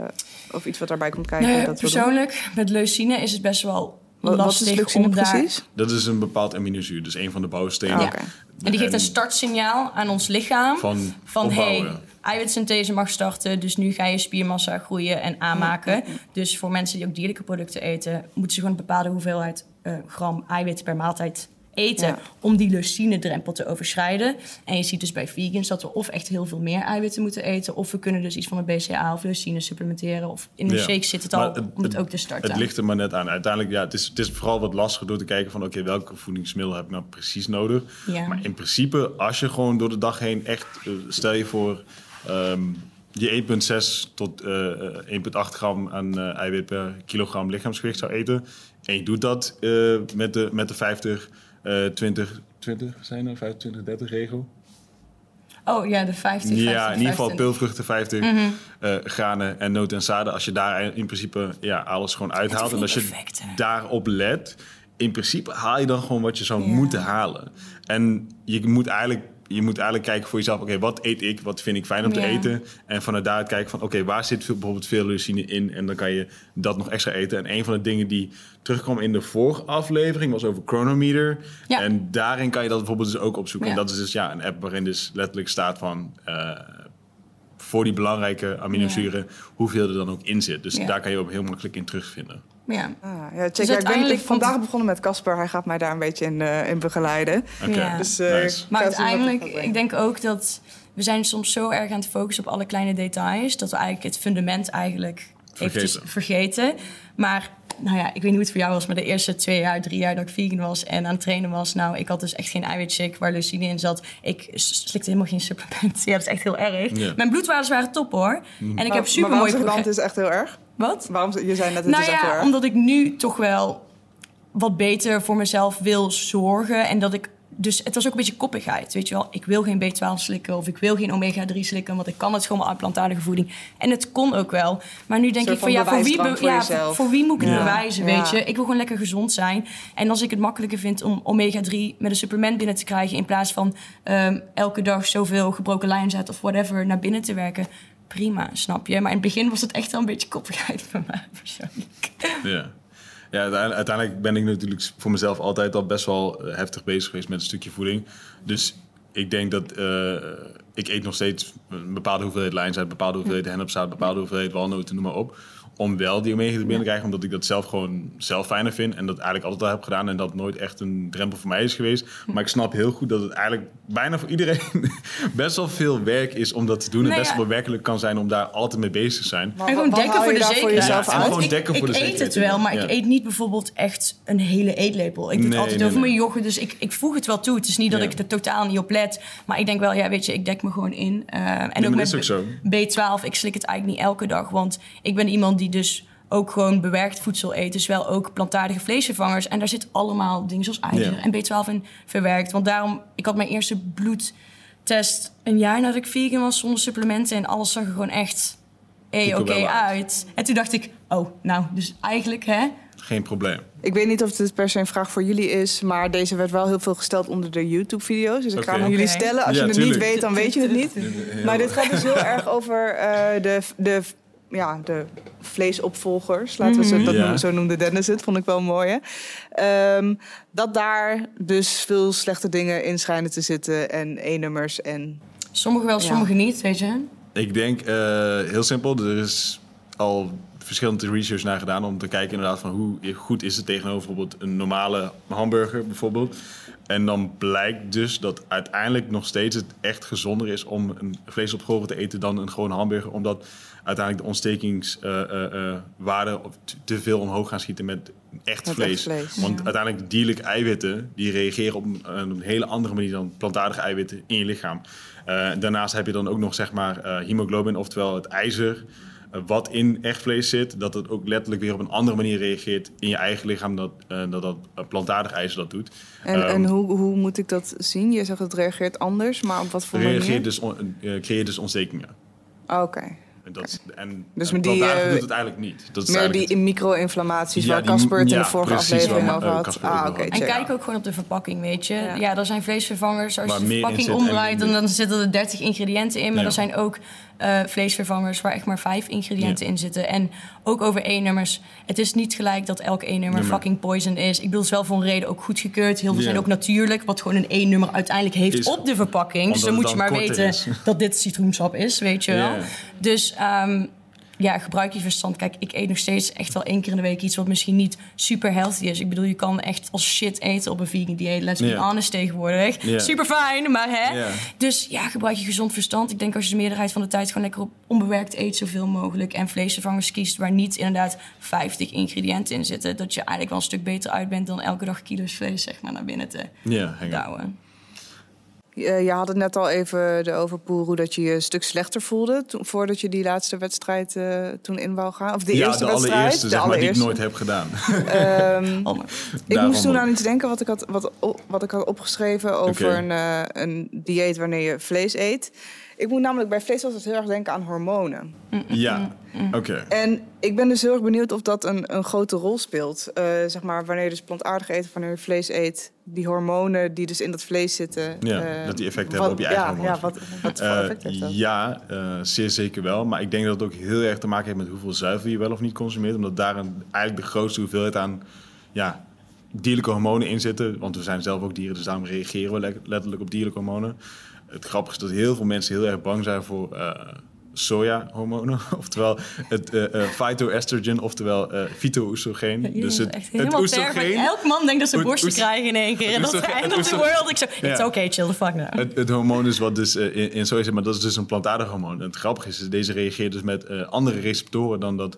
of iets wat daarbij komt kijken. Nee, dat wil doen. persoonlijk, met leucine is het best wel Wat, wat lastig is leucine om daar... precies? Dat is een bepaald aminozuur, dus een van de bouwstenen. Ah. En die geeft En een startsignaal aan ons lichaam. Van, Van hey, eiwitsynthese mag starten, dus nu ga je spiermassa groeien en aanmaken. Dus voor mensen die ook dierlijke producten eten, moeten ze gewoon een bepaalde hoeveelheid eh, gram eiwit per maaltijd eten Ja. om die leucine-drempel te overschrijden. En je ziet dus bij vegans dat we of echt heel veel meer eiwitten moeten eten, of we kunnen dus iets van een BCA of leucine supplementeren. Of in de Ja. shake zit het Maar al om het ook te starten. Het ligt er maar net aan. Uiteindelijk, ja, het is, het is vooral wat lastiger door te kijken van... oké, welke voedingsmiddel heb ik nou precies nodig? Ja. Maar in principe, als je gewoon door de dag heen echt... eh, stel je voor, ehm, je 1,6 tot eh, eh, 1,8 gram aan eh, eiwit per kilogram lichaamsgewicht zou eten... en je doet dat eh, met, de, met de 50, eh 20... 20 zijn er? 25, 30 regel? Oh ja, de 50, 50 Ja, in ieder geval 25. peulvruchten 50, Mhm. eh, granen en noten en zaden. Als je daar in principe ja, alles gewoon uithaalt. En als je perfect, daarop let, in principe haal je dan gewoon wat je zou Ja. moeten halen. En je moet eigenlijk, je moet eigenlijk kijken voor jezelf, oké, wat eet ik? Wat vind ik fijn om te eten? En vanuit daaruit kijken van, oké, waar zit veel, bijvoorbeeld veel leucine in? En dan kan je dat nog extra eten. En een van de dingen die terugkwam in de vorige aflevering was over Chronometer. Ja. En daarin kan je dat bijvoorbeeld dus ook opzoeken. Ja. En dat is dus ja, een app waarin dus letterlijk staat van... eh, voor die belangrijke aminozuren, hoeveel er dan ook in zit. Dus daar kan je ook heel makkelijk in terugvinden. Ja. Ah, ja, check. Dus ja, ik ben ik vandaag begonnen met Casper. Hij gaat mij daar een beetje in, eh, in begeleiden. Oké, Ja. Dus, eh, nice. Maar uiteindelijk, ik denk ook dat we zijn soms zo erg aan het focussen op alle kleine details, dat we eigenlijk het fundament eigenlijk eventjes Vergeten. vergeten. Maar nou ja, ik weet niet hoe het voor jou was, maar de eerste twee jaar, drie jaar dat ik vegan was en aan het trainen was, nou, ik had dus echt geen eiwitshake waar leucine in zat. Ik slikte helemaal geen supplement. [laughs] Ja, dat is echt heel erg. Ja. Mijn bloedwaardes waren top hoor. En ik Maar- heb maar super mooi het is echt heel erg? Wat? Waarom, je zei net, het nou is ja, erg. omdat ik nu toch wel wat beter voor mezelf wil zorgen. En dat ik. Dus het was ook een beetje koppigheid. Weet je wel, ik wil geen B12 slikken of ik wil geen omega-3 slikken, want ik kan het gewoon uit plantaardige voeding. En het kon ook wel. Maar nu denk ik van ja, voor wie, voor ja, voor wie moet ik het Ja. bewijzen? Ja. Weet je, ik wil gewoon lekker gezond zijn. En als ik het makkelijker vind om omega-3 met een supplement binnen te krijgen, in plaats van ehm, elke dag zoveel gebroken lijnzet of whatever naar binnen te werken. Prima, snap je? Maar in het begin was het echt wel een beetje koppigheid voor mij persoonlijk. Ja. Ja, uiteindelijk- ben ik natuurlijk voor mezelf altijd al best wel eh, heftig bezig geweest met een stukje voeding. Dus ik denk dat eh, ik eet nog steeds een bepaalde hoeveelheid lijnzaad, een bepaalde hoeveelheid hennepzaad, een bepaalde hoeveelheid walnoten, noem maar op. Om wel die omega te binnen te krijgen, omdat ik dat zelf gewoon zelf fijner vind. En dat eigenlijk altijd al heb gedaan en dat nooit echt een drempel voor mij is geweest. Maar ik snap heel goed dat het eigenlijk bijna voor iedereen [laughs] best wel veel werk is om dat te doen. En Nou best wel werkelijk kan zijn om daar altijd mee bezig te zijn. Maar En gewoon dekken voor de voor zekerheid. Ja, en gewoon ik, dekken voor ik de eet zekerheid, het wel, maar ja. ik eet niet bijvoorbeeld echt een hele eetlepel. Ik doe het altijd nee, over nee. mijn yoghurt, dus ik, ik voeg het wel toe. Het is niet dat Ja. ik er totaal niet op let. Maar ik denk wel, ja, weet je, ik dek me gewoon in. Eh, en ook met ook zo. B12, ik slik het eigenlijk niet elke dag. Want ik ben iemand die dus ook gewoon bewerkt voedsel eet. Dus wel ook plantaardige vleesvervangers. En daar zit allemaal dingen zoals eieren Ja. en B12 in verwerkt. Want daarom, ik had mijn eerste bloedtest een jaar nadat ik vegan was zonder supplementen. En alles zag er gewoon echt er oké uit. En toen dacht ik, oh, nou, dus eigenlijk hè. Geen probleem. Ik weet niet of dit per se een vraag voor jullie is, maar deze werd wel heel veel gesteld onder de YouTube-video's. Dus ik ga hem aan jullie stellen. Als Ja, je het tuurlijk. niet weet, dan weet je het niet. Maar dit gaat dus heel erg over eh, de, de, ja, de vleesopvolgers. Laten we ze, dat Ja. noemen, zo noemde Dennis het. Vond ik wel mooi. Hè? Ehm, dat daar dus veel slechte dingen in schijnen te zitten. En E-nummers en... Sommige wel, Ja. sommige niet, weet je. Ik denk eh, heel simpel, er is al verschillende research naar gedaan om te kijken inderdaad van hoe goed is het tegenover bijvoorbeeld een normale hamburger bijvoorbeeld. En dan blijkt dus dat uiteindelijk nog steeds het echt gezonder is om een vleesopgolven te eten dan een gewone hamburger. Omdat uiteindelijk de ontstekingswaarden te veel omhoog gaan schieten met echt Met vlees. echt vlees, Want ja. uiteindelijk dierlijke eiwitten die reageren op een, een hele andere manier dan plantaardige eiwitten in je lichaam. Eh, daarnaast heb je dan ook nog zeg maar eh, hemoglobin, oftewel het ijzer. eh, wat in echt vlees zit, dat het ook letterlijk weer op een andere manier reageert in je eigen lichaam dan dat, dat, dat eh, plantaardig ijzer dat doet. En, Ehm, en hoe, hoe moet ik dat zien? Je zegt het reageert anders, maar op wat voor reageert manier? dus, on- eh, creëert dus ontstekingen. Oké. En, dat, en, Dus en met die, plantaardig eh, doet het eigenlijk niet. Dat is Meer eigenlijk die micro-inflammaties Ja, waar Casper het in de vorige precies, aflevering over eh, had. Ah. En check. kijk ook gewoon op de verpakking, weet je. Ja. Ja, er zijn vleesvervangers. Als Waar je de verpakking omdraait, dan, dan zitten er 30 ingrediënten in. Maar Ja. er zijn ook eh, vleesvervangers waar echt maar vijf ingrediënten Ja. in zitten. En ook over E-nummers. Het is niet gelijk dat elk E-nummer Nummer. fucking poison is. Ik bedoel, het is wel voor een reden ook goedgekeurd. Heel veel Ja. zijn ook natuurlijk. Wat gewoon een E-nummer uiteindelijk heeft Is- op de verpakking. Dus dan moet je maar weten dat dit citroensap is, weet je wel. Ja. Dus... ehm, ja, gebruik je verstand. Kijk, ik eet nog steeds echt wel één keer in de week iets wat misschien niet super healthy is. Ik bedoel, je kan echt als shit eten op een vegan dieet. Let's be Ja. honest tegenwoordig. Ja. Super fijn, maar hè. Dus ja, gebruik je gezond verstand. Ik denk als je de meerderheid van de tijd gewoon lekker op onbewerkt eet zoveel mogelijk. En vleesvervangers kiest waar niet inderdaad 50 ingrediënten in zitten. Dat je eigenlijk wel een stuk beter uit bent dan elke dag kilo's vlees zeg maar naar binnen te douwen. Je, je had het net al even over Poeroe dat je je een stuk slechter voelde toen, voordat je die laatste wedstrijd eh, toen in wou gaan. Of de ja, eerste de wedstrijd. allereerste, de zeg maar, die ik allereerste. nooit heb gedaan. [laughs] Ehm, Oh, maar- ik moest toen aan iets denken wat ik had, wat, wat ik had opgeschreven over een, eh, een dieet wanneer je vlees eet. Ik moet namelijk bij vlees altijd heel erg denken aan hormonen. ja, oké. En ik ben dus heel erg benieuwd of dat een, een grote rol speelt. Eh, zeg maar, wanneer je dus plantaardig eet, of wanneer je vlees eet. Die hormonen die dus in dat vlees zitten. Ja, eh, dat die effect hebben op je eigen ja, hormonen. Ja, wat, wat voor Eh, effect heeft dat? ja, zeer zeker wel. Maar ik denk dat het ook heel erg te maken heeft met hoeveel zuivel je wel of niet consumeert. Omdat daar een, eigenlijk de grootste hoeveelheid aan ja, dierlijke hormonen in zitten. Want we zijn zelf ook dieren, dus daarom reageren we le- letterlijk op dierlijke hormonen. Het grappige is dat heel veel mensen heel erg bang zijn voor eh sojahormonen. [laughs] Oftewel het eh eh phytoestrogen, oftewel fytoöstrogeen. Jullie dus het, het oestrogeen. Elk man denkt dat ze borsten krijgen in één keer. En dat is the end of the world. Ik zo, it's okay, chill the fuck now. Het, het hormoon is wat dus in, in soja zit, maar dat is dus een plantaardig hormoon. En het grappige is, deze reageert dus met andere receptoren dan dat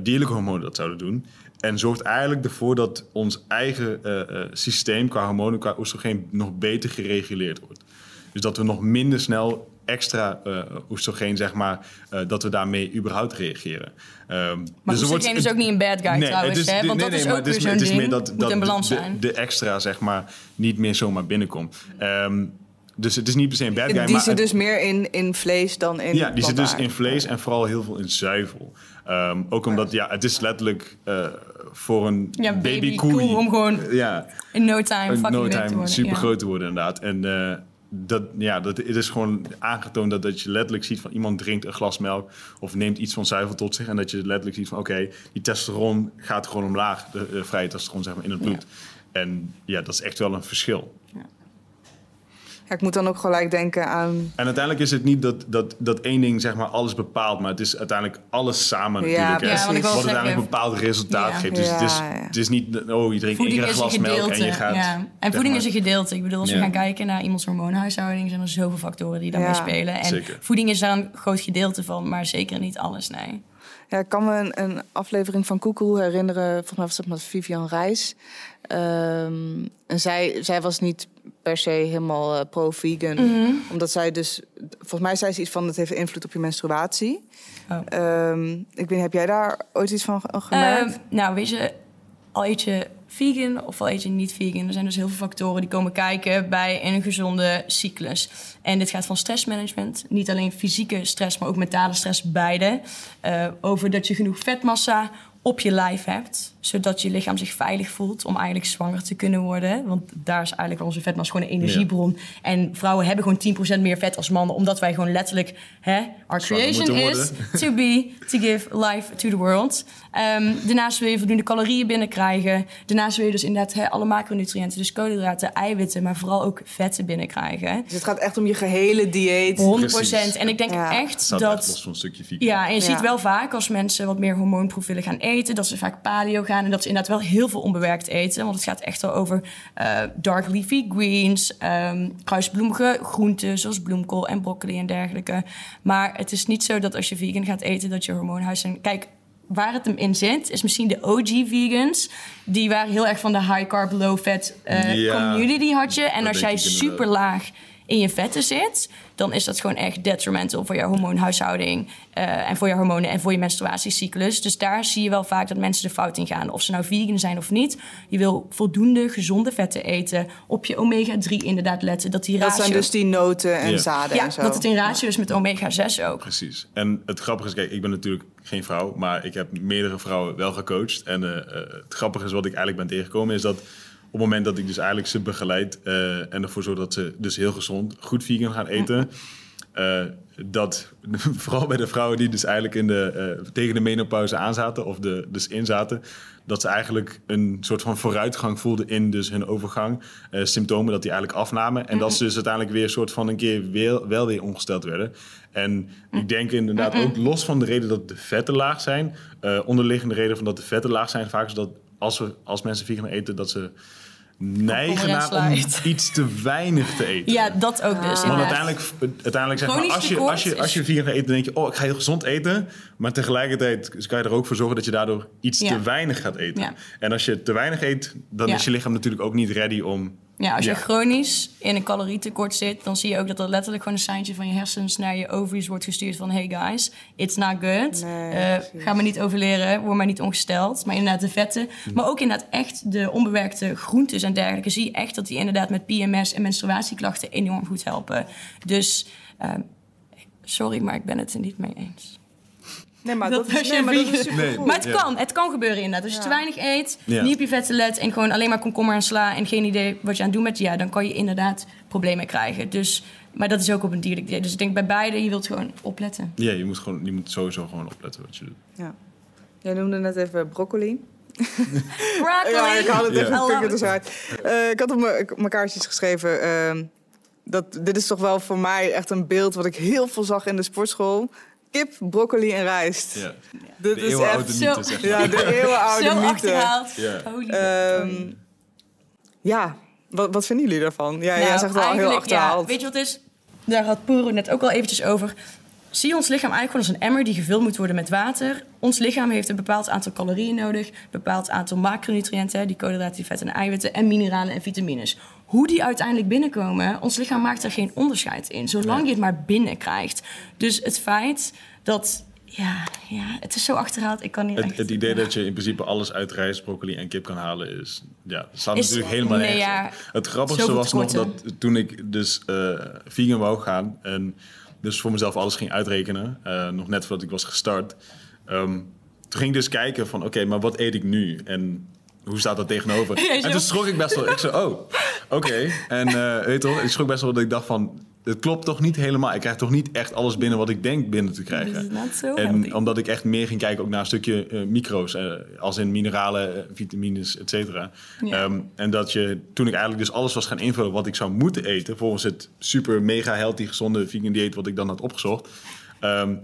dierlijke hormonen dat zouden doen. En zorgt eigenlijk ervoor dat ons eigen systeem qua hormonen, qua oestrogeen, nog beter gereguleerd wordt. Dus dat we nog minder snel extra eh oestrogeen, zeg maar, eh, dat we daarmee überhaupt reageren. Ehm, Maar dus wordt- oestrogeen is ook niet een bad guy trouwens, is- hè? Want nee, dat nee, is ook het is weer meer- zo'n het is meer ding. dat, Moet dat in balans de, zijn. de extra, zeg maar, niet meer zomaar binnenkomt. Ehm, dus het is niet per se een bad guy, die maar zit dus meer in, in vlees dan in ja, die zit dus in vlees en vooral heel veel in zuivel. Ehm, ook omdat, ja, het is letterlijk eh, voor een Ja, baby koe om gewoon Ja, in no time in fucking no big te time worden. super ja. groot te worden inderdaad. En eh, dat, ja, dat, het is gewoon aangetoond dat, dat je letterlijk ziet van iemand drinkt een glas melk of neemt iets van zuivel tot zich. En dat je letterlijk ziet van oké, die testosteron gaat gewoon omlaag, de, de vrije testosteron zeg maar, in het bloed. En ja, dat is echt wel een verschil. Ja, ik moet dan ook gelijk denken aan... En uiteindelijk is het niet dat, dat, dat één ding zeg maar alles bepaalt, maar het is uiteindelijk alles samen Ja, natuurlijk. hè. Ja, wat zeggen- uiteindelijk een bepaald resultaat Ja. geeft. Dus het, is, het is niet, dat, oh, je drinkt één een is een glas melk gedeelte. en je gaat... ja. En voeding maar- is een gedeelte. Ik bedoel, als we gaan kijken naar iemands hormoonhuishouding, zijn er zoveel factoren die daarmee Ja. spelen. En Zeker. voeding is daar een groot gedeelte van, maar zeker niet alles, nee. Ja, ik kan me een, een aflevering van Koekeroe herinneren. Volgens mij was dat met Vivian Reis. Ehm, en zij, zij was niet per se helemaal eh, pro-vegan. Mhm. Omdat zij dus... Volgens mij zei ze iets van... het heeft invloed op je menstruatie. Oh. Ehm, ik weet heb jij daar ooit iets van ge- gemerkt? Ehm, nou, weet je, al eet je vegan of al eet je niet vegan, er zijn dus heel veel factoren die komen kijken bij een gezonde cyclus. En dit gaat van stressmanagement, niet alleen fysieke stress, maar ook mentale stress, beide. Eh, over dat je genoeg vetmassa op je lijf hebt. Zodat je lichaam zich veilig voelt om eigenlijk zwanger te kunnen worden. Want daar is eigenlijk onze vetmassa gewoon een energiebron. En vrouwen hebben gewoon 10% meer vet als mannen. Omdat wij gewoon letterlijk... Hè, our creation is to be, to give life to the world. Ehm, daarnaast wil je voldoende calorieën binnenkrijgen. Daarnaast wil je dus inderdaad hè, alle macronutriënten. Dus koolhydraten, eiwitten, maar vooral ook vetten binnenkrijgen. Dus het gaat echt om je gehele dieet. 100%. Precies. En ik denk Ja. Echt staat echt los dat... van een stukje. Ja, en je Ja. ziet wel vaak als mensen wat meer hormoonprofielen gaan eten, dat ze vaak paleo gaan en dat ze inderdaad wel heel veel onbewerkt eten. Want het gaat echt wel over eh, dark leafy greens, ehm kruisbloemige groenten zoals bloemkool en broccoli en dergelijke. Maar het is niet zo dat als je vegan gaat eten, dat je hormoonhuis... En kijk, waar het hem in zit, is misschien de OG vegans. Die waren heel erg van de high carb, low fat eh, Ja, community had je. En als jij super laag in je vetten zit, dan is dat gewoon echt detrimental voor je hormoonhuishouding eh, en voor je hormonen en voor je menstruatiecyclus. Dus daar zie je wel vaak dat mensen de fout in gaan. Of ze nou vegan zijn of niet. Je wil voldoende gezonde vetten eten. Op je omega-3 inderdaad letten. Dat die Dat ratio... zijn dus die noten en Ja. zaden ja, en zo. dat het in ratio is met omega-6 ook. Precies. En het grappige is, kijk, ik ben natuurlijk geen vrouw, maar ik heb meerdere vrouwen wel gecoacht. En eh, eh, het grappige is wat ik eigenlijk ben tegengekomen, is dat op het moment dat ik dus eigenlijk ze begeleid eh, en ervoor zorg dat ze dus heel gezond, goed vegan gaan eten, [laughs] eh, dat [laughs] vooral bij de vrouwen die dus eigenlijk in de, eh, tegen de menopauze aanzaten of de, dus inzaten, dat ze eigenlijk een soort van vooruitgang voelden in dus hun overgang. symptomen dat die eigenlijk afnamen. En dat ze dus uiteindelijk weer een soort van een keer weer, wel weer ongesteld werden. En ik denk inderdaad ook los van de reden dat de vetten laag zijn, onderliggende reden van dat de vetten laag zijn, vaak is dat als, we, als mensen vegan eten, dat ze neigen naar om [laughs] iets te weinig te eten. Ja, dat ook dus. Want uiteindelijk, uiteindelijk zeg maar, als je, als, je, als je vegan gaat eten, dan denk je, oh, ik ga heel gezond eten. Maar tegelijkertijd kan je er ook voor zorgen dat je daardoor iets Ja. te weinig gaat eten. Ja. En als je te weinig eet, dan Ja. is je lichaam natuurlijk ook niet ready om... Ja, als je Ja. chronisch in een calorietekort zit, dan zie je ook dat er letterlijk gewoon een seintje van je hersens naar je ovaries wordt gestuurd van hey guys, it's not good. Nee, Eh, ga me niet overleren, word maar niet ongesteld. Maar inderdaad de vetten, maar ook inderdaad echt de onbewerkte groentes en dergelijke, zie je echt dat die inderdaad met PMS en menstruatieklachten enorm goed helpen. Dus ehm, sorry, maar ik ben het er niet mee eens. Nee, maar Dat dat, is, nee, maar dat is vegan- supergoed. Nee. Maar het Ja. kan, het kan gebeuren inderdaad. Als je te weinig eet, Ja. niet op je vetten let en gewoon alleen maar komkommer en sla en geen idee wat je aan het doen bent, ja, dan kan je inderdaad problemen krijgen. Dus, maar dat is ook op een dierlijk dieet. Dus ik denk bij beide, je wilt gewoon opletten. Ja, je moet, gewoon, je moet sowieso gewoon opletten wat je doet. Ja. Jij noemde net even broccoli. [laughs] Broccoli! Ja, ik haal het even ja. tussenuit. Eh, ik had op mijn- mijn kaartjes geschreven... ehm, dat, dit is toch wel voor mij echt een beeld wat ik heel veel zag in de sportschool. Kip, broccoli en rijst. Ja. Dit De is eeuwenoude echt... Zo- mythe, zeg maar. Ja, de [laughs] eeuwenoude Zo mythe. achterhaald. Ja. Ehm, ja, wat, wat vinden jullie daarvan? Ja, jij Nou, zegt wel heel achterhaald. Ja, weet je wat het is? Daar had Poero net ook al eventjes over. Zie ons lichaam eigenlijk gewoon als een emmer die gevuld moet worden met water. Ons lichaam heeft een bepaald aantal calorieën nodig, een bepaald aantal macronutriënten, die koolhydraten, die vetten en eiwitten, en mineralen en vitamines. Hoe die uiteindelijk binnenkomen, ons lichaam maakt er geen onderscheid in, zolang je het maar binnenkrijgt. Dus het feit dat, ja, ja het is zo achterhaald, ik kan niet Het, echt... het idee dat je in principe alles uit rijst, broccoli en kip kan halen is... Ja, staat Is- natuurlijk helemaal nee, nergens ja. Het grappigste was nog dat toen ik dus eh, vegan wou gaan... en dus voor mezelf alles ging uitrekenen... eh, nog net voordat ik was gestart... ehm, toen ging ik dus kijken van, oké, maar wat eet ik nu? En hoe staat dat tegenover? [laughs] Ja, en toen schrok ik best wel. Ik zei, oh, oké. En eh, weet je toch, ik schrok best wel dat ik dacht van... Het klopt toch niet helemaal. Ik krijg toch niet echt alles binnen wat ik denk binnen te krijgen. So En healthy. omdat ik echt meer ging kijken ook naar een stukje eh, micro's, eh, als in mineralen, vitamines, et cetera. Ja. Ehm, en dat je, toen ik eigenlijk dus alles was gaan invullen wat ik zou moeten eten, volgens het super mega healthy gezonde vegan dieet wat ik dan had opgezocht, ehm,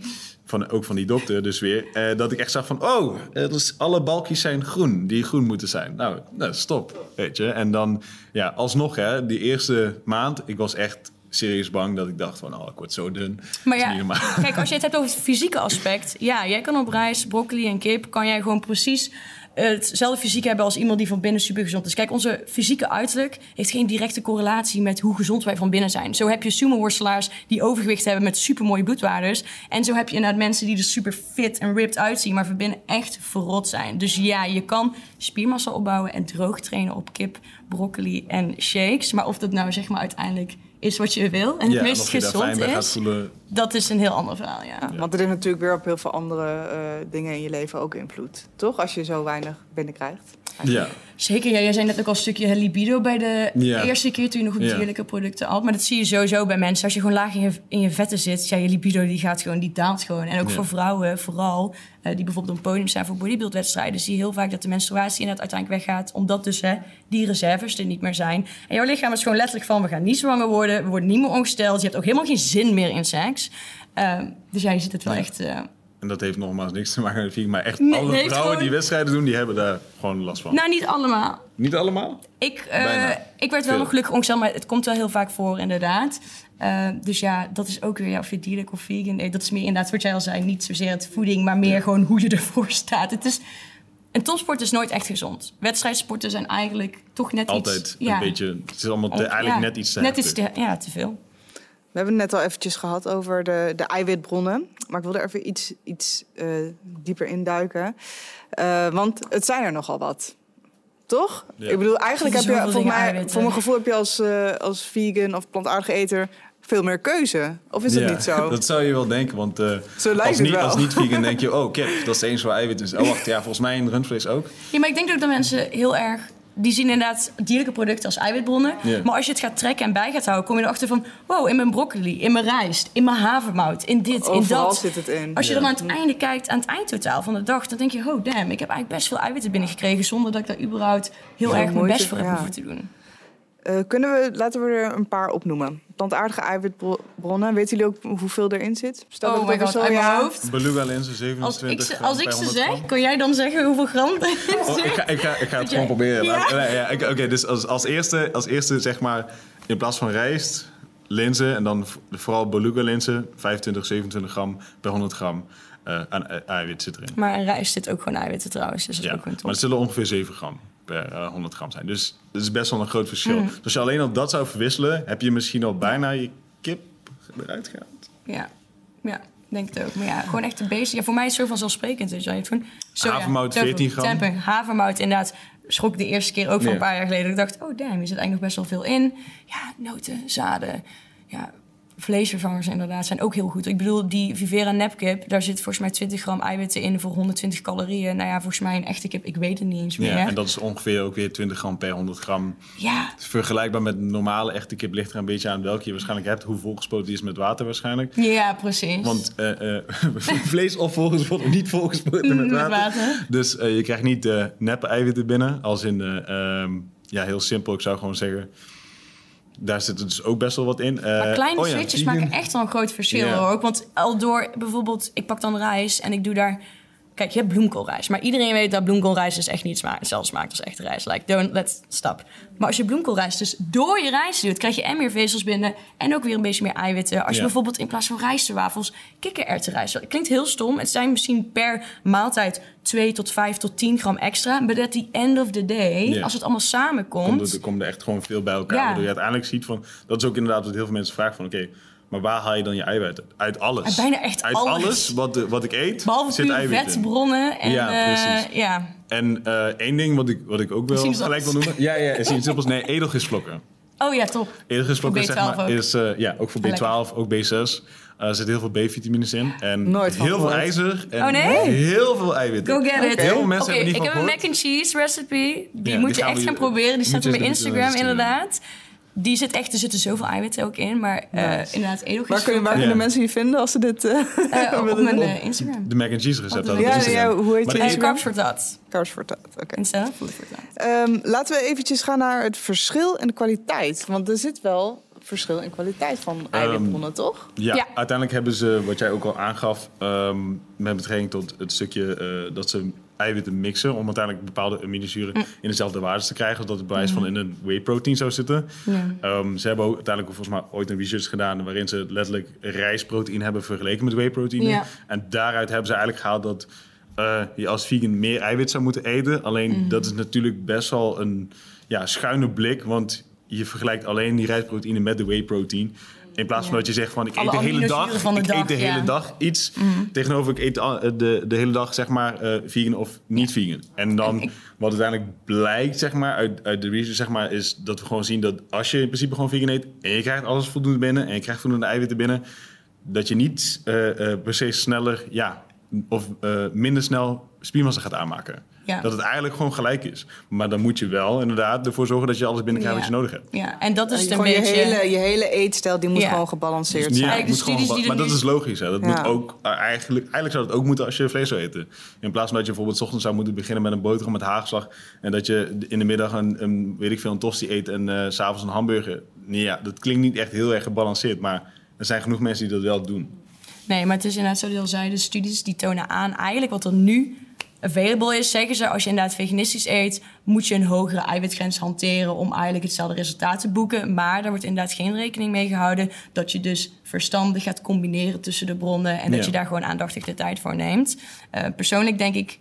van, ook van die dokter dus weer, eh, dat ik echt zag van, oh, dus alle balkjes zijn groen, die groen moeten zijn. Nou, nou, stop, weet je. En dan, ja, alsnog hè, die eerste maand, ik was echt serieus bang dat ik dacht van, oh, ik word zo dun. Maar is ja, kijk, als je het hebt over het fysieke aspect. Ja, jij kan op rijst, broccoli en kip... kan jij gewoon precies hetzelfde fysiek hebben als iemand die van binnen super gezond is. Kijk, onze fysieke uiterlijk heeft geen directe correlatie met hoe gezond wij van binnen zijn. Zo heb je sumo-worstelaars die overgewicht hebben met super mooie bloedwaardes. En zo heb je inderdaad mensen die er super fit en ripped uitzien, maar van binnen echt verrot zijn. Dus ja, je kan spiermassa opbouwen en droog trainen op kip, broccoli en shakes. Maar of dat nou zeg maar uiteindelijk is wat je wil en het Ja, meest of je daar fijn gezond bij gaat is, voelen. dat is een heel ander verhaal, ja. Ja, Want het heeft natuurlijk weer op heel veel andere eh, dingen in je leven ook invloed. Toch? Als je zo weinig binnenkrijgt. Ja, Zeker, ja, jij zei net ook al een stukje libido bij de Ja. eerste keer toen je nog op dierlijke producten had. Maar dat zie je sowieso bij mensen. Als je gewoon laag in je, in je vetten zit, ja, je libido die gaat gewoon, die daalt gewoon. En ook voor vrouwen vooral, eh, die bijvoorbeeld op een podium staan voor bodybuildwedstrijden, zie je heel vaak dat de menstruatie inderdaad uiteindelijk weggaat. Omdat dus hè, die reserves er niet meer zijn. En jouw lichaam is gewoon letterlijk van, we gaan niet zwanger worden, we worden niet meer ongesteld. Je hebt ook helemaal geen zin meer in seks. Ehm, dus ja, je ziet het wel echt... eh, en dat heeft nogmaals niks te maken met vegan. Maar echt Nee, alle vrouwen gewoon- die wedstrijden doen, die hebben daar gewoon last van. nou, niet allemaal. Niet allemaal? Ik, eh, ik werd wel Veel. nog gelukkig ongesteld, maar het komt wel heel vaak voor, inderdaad. Eh, dus ja, dat is ook weer, ja, of je dierlijk of vegan eet, dat is meer inderdaad wat jij al zei. Niet zozeer het voeding, maar meer gewoon hoe je [laughs] ervoor staat. Het is, een topsport is nooit echt gezond. Wedstrijdsporten zijn eigenlijk toch net Altijd iets... een beetje... Het is allemaal te- eigenlijk net iets te Net heftig. iets te, ja, te veel. We hebben het net al eventjes gehad over de, de eiwitbronnen. Maar ik wil er even iets, iets eh, dieper induiken. Eh want het zijn er nogal wat. Toch? Ja. Ik bedoel, eigenlijk [laughs] heb je, volgens mij, voor mijn gevoel heb je als, eh, als vegan of plantaardige eter veel meer keuze. Of is dat Ja, niet zo? [laughs] Dat zou je wel denken, want eh, Zo lijkt als, het niet, wel. als niet-vegan [laughs] denk je... oh, kip, dat is eens waar eiwit is. Oh, wacht, ja, volgens mij in rundvlees ook. Ja, maar ik denk ook dat mensen heel erg... Die zien inderdaad dierlijke producten als eiwitbronnen. Maar als je het gaat trekken en bij gaat houden... kom je erachter van... wow, in mijn broccoli, in mijn rijst, in mijn havermout... in dit, in Overal dat. zit het in. Als je Ja. dan aan het einde kijkt, aan het eindtotaal van de dag... dan denk je, oh damn, ik heb eigenlijk best veel eiwitten binnengekregen... zonder dat ik daar überhaupt heel Ja, erg mijn best voor heb ja. hoeven te doen. Eh, kunnen we, laten we er een paar opnoemen. Plantaardige eiwitbronnen. Weten jullie ook hoeveel erin zit? Stel dat oh ik my het god, uit mijn hoofd. Beluga lenzen, Als ik, 27 ze, gram als ik ze 100 zeg, gram. kan jij dan zeggen hoeveel gram [laughs] erin Oh, zit? ik, ga, ik, ga, ik ga het gewoon proberen. Ja? Nee, ja, ik- Oké, dus als, als, eerste, als eerste zeg maar... in plaats van rijst, linzen... en dan vooral beluga linzen... 25, 27 gram per 100 gram eh, aan ei- eiwit zit erin. Maar in rijst zit ook gewoon eiwitten trouwens. Dus dat is Ja, ook een maar het zullen ongeveer 7 gram per eh, 100 gram zijn. Dus dat is best wel een groot verschil. Mhm. Dus als je alleen al dat zou verwisselen... heb je misschien al bijna je kip eruit gehaald. Ja, ja, denk het ook. Maar ja, gewoon echt de basic. Ja, voor mij is het zo vanzelfsprekend. Dus je gewoon Havermout, tofu, 14 gram. Havermout inderdaad. Schrok de eerste keer ook van Ja. een paar jaar geleden. Ik dacht, oh damn, hier zit eigenlijk nog best wel veel in. Ja, noten, zaden. Ja, vleesvervangers inderdaad zijn ook heel goed. Ik bedoel, die Vivera nepkip, daar zit volgens mij 20 gram eiwitten in voor 120 calorieën. Nou ja, volgens mij een echte kip, ik weet het niet eens meer. Ja, en dat is ongeveer ook weer 20 gram per 100 gram. Ja, vergelijkbaar met een normale echte kip. Ligt er een beetje aan welke je waarschijnlijk hebt. Hoe volgespoten die is met water waarschijnlijk. ja, precies. Want eh, eh, [laughs] vleesopvolgers worden niet volgespoten met Met water. water. Dus eh, je krijgt niet de neppe eiwitten binnen. Als in, de, ehm, ja, heel simpel. Ik zou gewoon zeggen, daar zit er dus ook best wel wat in. Eh, Maar kleine oh ja, switches maken echt wel een groot verschil hoor. Ook Want al door bijvoorbeeld, ik pak dan rijst en ik doe daar. Kijk, je hebt bloemkoolrijst. Maar iedereen weet dat bloemkoolrijst is echt niet smaak, hetzelfde smaakt als echte rijst. Like, don't, let's stop. Maar als je bloemkoolrijst dus door je rijst doet, krijg je en meer vezels binnen en ook weer een beetje meer eiwitten. Als je Ja. bijvoorbeeld in plaats van rijstwafels kikkererwtenrijst. Het klinkt heel stom. Het zijn misschien per maaltijd 2 tot 5 tot 10 gram extra. But at the end of the day, als het allemaal samenkomt... komt er, komt er echt gewoon veel bij elkaar. Ja. Waardoor je uiteindelijk ziet van... Dat is ook inderdaad wat heel veel mensen vragen van... Oké, maar waar haal je dan je eiwitten? Uit alles. Uit bijna echt Uit alles. wat, wat ik eet, Behalve zit eiwit vetbronnen. En, Ja, eh, precies. ja. En eh, één ding wat ik, wat ik ook wel Sinaasappels. gelijk wil noemen... Ja, ja, is iets simpels. Nee, [laughs] edelgisvlokken. Oh ja, top. Edelgisvlokken Voor zeg B12 maar, ook. is... eh, ja, ook voor Ah, B12, ook B6. Eh, er zit heel veel B-vitamines in. En Nooit heel veel ijzer. En Oh, nee? heel veel eiwitten. Go get it. Heel veel mensen Oké, hebben die ik heb een mac and cheese recipe. Die moet je gaan echt we- gaan proberen. Die staat op mijn Instagram inderdaad. Die zit echt, er zitten zoveel eiwitten ook in. Maar eh Nice. inderdaad, edelgist. Waar kunnen, waar Ja. kunnen mensen je vinden als ze dit eh Eh, [laughs] op willen mijn Instagram. De mac and cheese recept. Ja, ja, hoe heet Maar Instagram? carbs voor dat. Carbs for that, oké. Insta, food for that. Ehm, laten we eventjes gaan naar het verschil in de kwaliteit. Want er zit wel verschil in kwaliteit van eiwitbronnen, toch? Ja, Ja. uiteindelijk hebben ze, wat jij ook al aangaf, ehm, met betrekking tot het stukje eh, dat ze eiwitten mixen om uiteindelijk bepaalde aminozuren in dezelfde waardes te krijgen, als dat het bewijs van in een whey protein zou zitten. Ehm, ze hebben ook uiteindelijk volgens mij ooit een research gedaan waarin ze letterlijk rijstproteïne hebben vergeleken met whey proteïne. En daaruit hebben ze eigenlijk gehaald dat eh, je als vegan meer eiwit zou moeten eten. Alleen dat is natuurlijk best wel een ja, schuine blik, want je vergelijkt alleen die rijstproteïne met de whey protein. In plaats van dat je zegt van ik Alle eet de hele dag, de ik dag, eet de hele dag iets. Tegenover ik eet eh, de, de hele dag zeg maar eh, vegan of niet vegan. En dan En [laughs] ik- wat uiteindelijk blijkt zeg maar uit, uit de research zeg maar is dat we gewoon zien dat als je in principe gewoon vegan eet en je krijgt alles voldoende binnen en je krijgt voldoende eiwitten binnen, dat je niet eh, per se sneller ja of eh, minder snel spiermassa gaat aanmaken. Ja. Dat het eigenlijk gewoon gelijk is. Maar dan moet je wel inderdaad ervoor zorgen dat je alles binnenkrijgt wat je Ja. nodig hebt. Ja, en dat is het een Gewoon je beetje... hele, je hele eetstijl die moet Ja. gewoon gebalanceerd Dus Ja, zijn. Moet gewoon studies die maar dat is logisch. Hè? Dat Ja. moet ook, uh, eigenlijk, eigenlijk zou dat ook moeten als je vlees zou eten. In plaats van dat je bijvoorbeeld 's ochtends zou moeten beginnen met een boterham met haagslag. En dat je in de middag een, een weet ik veel, een tosti eet en eh, s s'avonds een hamburger. Nee, ja, dat klinkt niet echt heel erg gebalanceerd. Maar er zijn genoeg mensen die dat wel doen. Nee, maar het is inderdaad, zoals je al zei, de studies die tonen aan eigenlijk wat er nu available is. Zeggen ze, als je inderdaad veganistisch eet, moet je een hogere eiwitgrens hanteren om eigenlijk hetzelfde resultaat te boeken. Maar daar wordt inderdaad geen rekening mee gehouden dat je dus verstandig gaat combineren tussen de bronnen en dat je daar gewoon aandachtig de tijd voor neemt. Eh, persoonlijk denk ik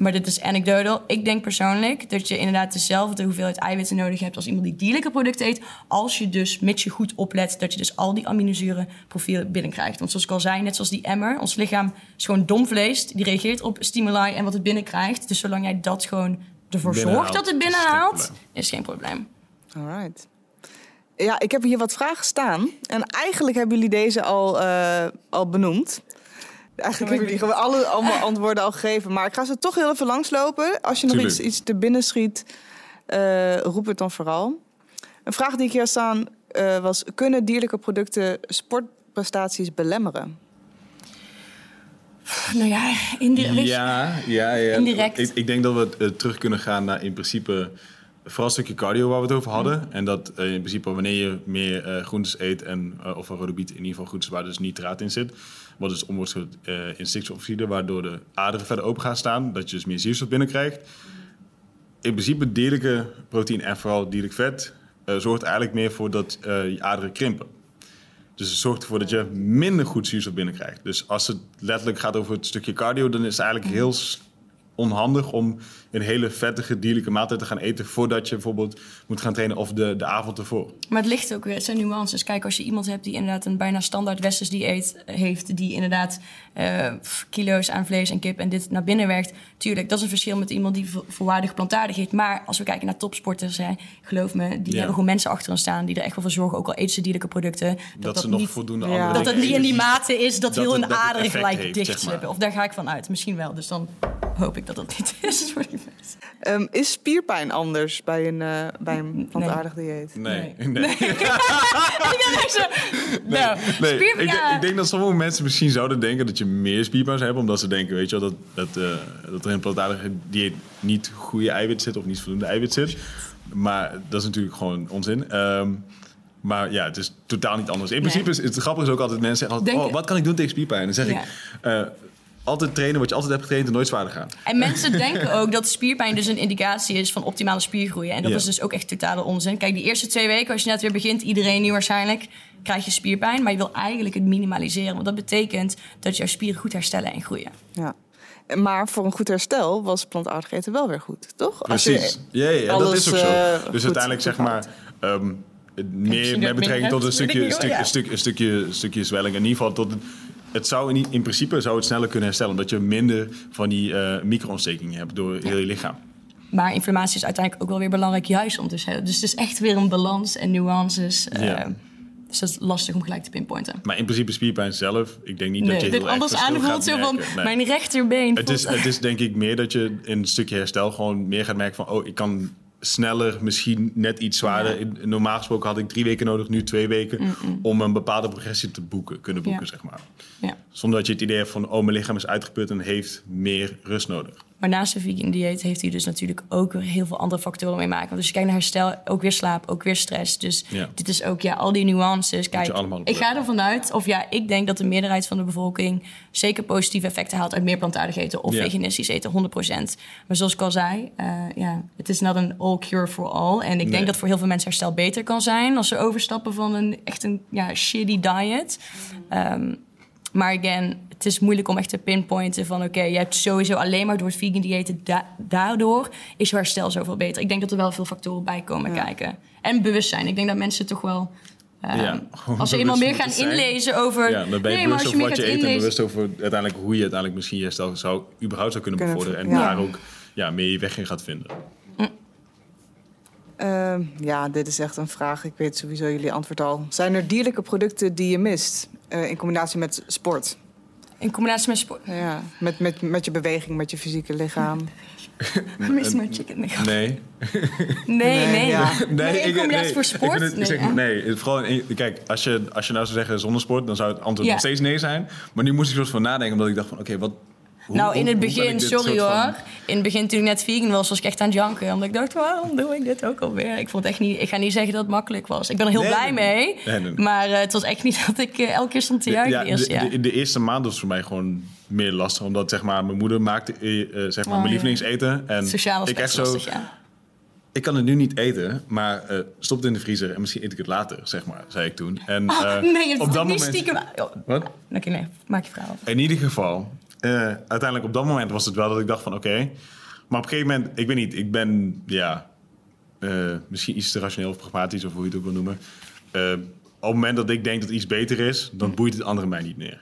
maar dit is anecdotal. Ik denk persoonlijk dat je inderdaad dezelfde hoeveelheid eiwitten nodig hebt als iemand die dierlijke producten eet. Als je dus, mits je goed oplet, dat je dus al die aminozuren profielen binnenkrijgt. Want zoals ik al zei, net zoals die emmer, ons lichaam is gewoon dom vlees. Die reageert op stimuli en wat het binnenkrijgt. Dus zolang jij dat gewoon ervoor zorgt dat het binnenhaalt, is geen probleem. Alright. Ja, ik heb hier wat vragen staan. En eigenlijk hebben jullie deze al, eh, al benoemd. Eigenlijk hebben jullie gewoon alle allemaal [laughs] antwoorden al gegeven. Maar ik ga ze toch heel even langslopen. Als je nog Tuurlijk. iets, iets te binnen schiet, eh, roep het dan vooral. Een vraag die ik hier had staan eh, was... kunnen dierlijke producten sportprestaties belemmeren? Nou ja, indirect. Ja, ja, ja. Indirect. Ik, ik denk dat we eh, terug kunnen gaan naar in principe vooral een stukje cardio waar we het over hadden. En dat in principe wanneer je meer eh groentes eet en eh, of een rode biet in ieder geval groentes waar dus nitraat in zit, wat dus om wordt uh, in stikstofoxide, waardoor de aderen verder open gaan staan, dat je dus meer zuurstof binnenkrijgt. In principe dierlijke proteïne en vooral dierlijk vet eh, zorgt eigenlijk meer voor dat eh, je aderen krimpen. Dus het zorgt ervoor dat je minder goed zuurstof binnenkrijgt. Dus als het letterlijk gaat over het stukje cardio, dan is het eigenlijk heel s- onhandig om een hele vettige dierlijke maaltijd te gaan eten voordat je bijvoorbeeld moet gaan trainen of de, de avond ervoor. Maar het ligt ook weer, het zijn nuances. Kijk, als je iemand hebt die inderdaad een bijna standaard westers dieet heeft, die inderdaad eh, kilo's aan vlees en kip en dit naar binnen werkt, tuurlijk, dat is een verschil met iemand die vo- volwaardig plantaardig eet. Maar als we kijken naar topsporters, hè, geloof me, die Ja. hebben gewoon mensen achter hen staan die er echt wel voor zorgen, ook al eten ze dierlijke producten, Dat, ze nog niet, voldoende Ja. andere dat het niet in die mate is dat, dat heel een dat effect gelijk dicht zeg maar. Of daar ga ik van uit, misschien wel. Dus dan hoop ik dat dat niet is. voor die mensen. Ehm, is spierpijn anders bij een, eh, bij een plantaardig dieet? Nee, Nee. nee. [laughs] [laughs] ik nou, Nee, spier- ik, ja. ik denk dat sommige mensen misschien zouden denken dat je meer spierpijn zou hebben, omdat ze denken, weet je wel, dat, dat, eh, dat er in een plantaardige dieet niet goede eiwit zit of niet voldoende eiwit zit. Maar dat is natuurlijk gewoon onzin. Ehm, maar ja, het is totaal niet anders. In Nee. principe is het grappige is ook altijd mensen zeggen altijd, oh, wat kan ik doen tegen spierpijn? Dan zeg Ja. ik, eh, altijd trainen wat je altijd hebt getraind en nooit zwaarder gaan. En mensen [laughs] denken ook dat spierpijn dus een indicatie is van optimale spiergroei. En dat Ja. is dus ook echt totale onzin. Kijk, die eerste twee weken, als je net weer begint, iedereen nu waarschijnlijk, krijg je spierpijn. Maar je wil eigenlijk het minimaliseren. Want dat betekent dat jouw spieren goed herstellen en groeien. Ja. Maar voor een goed herstel was plantaardig eten wel weer goed, toch? Precies. Ja, ja, ja, dat is ook zo. eh, dus uiteindelijk zeg maar... ehm, meer dat met betrekking tot een stukje, stuk, stuk, stukje, een stukje zwelling. In ieder geval tot het, zou in, in principe zou het sneller kunnen herstellen. Omdat je minder van die eh micro-ontstekingen hebt door heel je lichaam. Maar inflammatie is uiteindelijk ook wel weer belangrijk, juist om te hebben. Dus het is echt weer een balans en nuances. eh, Ja. dus dat is lastig om gelijk te pinpointen. Maar in principe spierpijn zelf, ik denk niet dat je heel dit erg anders aanvoelt zo van. Nee. mijn rechterbeen. Het is, het is denk ik meer dat je in een stukje herstel gewoon meer gaat merken van... oh, ik kan sneller, misschien net iets zwaarder. Normaal gesproken had ik drie weken nodig, nu twee weken... om een bepaalde progressie te boeken, kunnen boeken, Ja. zeg maar. ja. Zonder dat je het idee hebt van... oh, mijn lichaam is uitgeput en heeft meer rust nodig. Maar naast de vegan dieet heeft hij dus natuurlijk ook heel veel andere factoren mee maken. Want als je kijkt naar herstel, ook weer slaap, ook weer stress. Dus Ja. dit is ook ja, al die nuances. Kijk, ik ga ervan uit, of ja, ik denk dat de meerderheid van de bevolking zeker positieve effecten haalt uit meer plantaardig eten of Ja. veganistisch eten, 100%. Maar zoals ik al zei, eh, ja, het is not een all cure for all. En ik Nee. denk dat voor heel veel mensen herstel beter kan zijn als ze overstappen van een echt een ja, shitty diet. Ehm, maar again, het is moeilijk om echt te pinpointen van... oké, je hebt sowieso alleen maar door het vegan diëten... da- daardoor is je herstel zoveel beter. Ik denk dat er wel veel factoren bij komen kijken. En bewustzijn. Ik denk dat mensen toch wel Ehm, Ja, als we eenmaal meer gaan zijn. inlezen over... Ja, dan ben je nee, maar bewust over wat je eet en inlezen... bewust over uiteindelijk hoe je uiteindelijk misschien je herstel zou, überhaupt zou kunnen bevorderen. En daar ook ja, meer je weg in gaat vinden. Ehm, ja, dit is echt een vraag. Ik weet sowieso jullie antwoord al. Zijn er dierlijke producten die je mist eh, in combinatie met sport? In combinatie met sport. Ja, met, met, met je beweging, met je fysieke lichaam. [laughs] Miss my chicken. Nee, Nee. nee. nee. ja. Nee, in combinatie voor ik sport? het- Nee, zeg, nee, vooral in- kijk, als je, als je nou zou zeggen zonder sport, dan zou het antwoord Ja. nog steeds nee zijn. Maar nu moest ik soort van nadenken, omdat ik dacht van, oké, wat... hoe- nou, in het begin, sorry van- hoor. In het begin toen ik net vegan was, was ik echt aan het janken. Omdat ik dacht, waarom doe ik dit ook alweer? Ik vond echt niet... Ik ga niet zeggen dat het makkelijk was. Ik ben er heel Nee, blij nee, mee. nee. Maar eh, het was echt niet [laughs] dat ik eh, elke keer stond te juichen Ja, de eerste de, jaar. de, de eerste maand was voor mij gewoon meer lastig. Omdat zeg maar, mijn moeder maakte eh, zeg maar, Oh, mijn ja. lievelingseten. En Sociaal ik echt was zo, lastig, ja. ik kan het nu niet eten, maar stop het in de vriezer en misschien eet ik het later, zeg maar, zei ik toen. En, Oh, eh, nee, je op het dat niet moment, stiekem... Oh, Wat? Oké, nee, maak je verhaal af. In ieder geval, eh, uiteindelijk op dat moment was het wel dat ik dacht van oké. Maar op een gegeven moment, ik weet niet, ik ben ja, eh, misschien iets te rationeel of pragmatisch of hoe je het ook wil noemen. Eh, op het moment dat ik denk dat iets beter is, dan boeit het andere mij niet meer.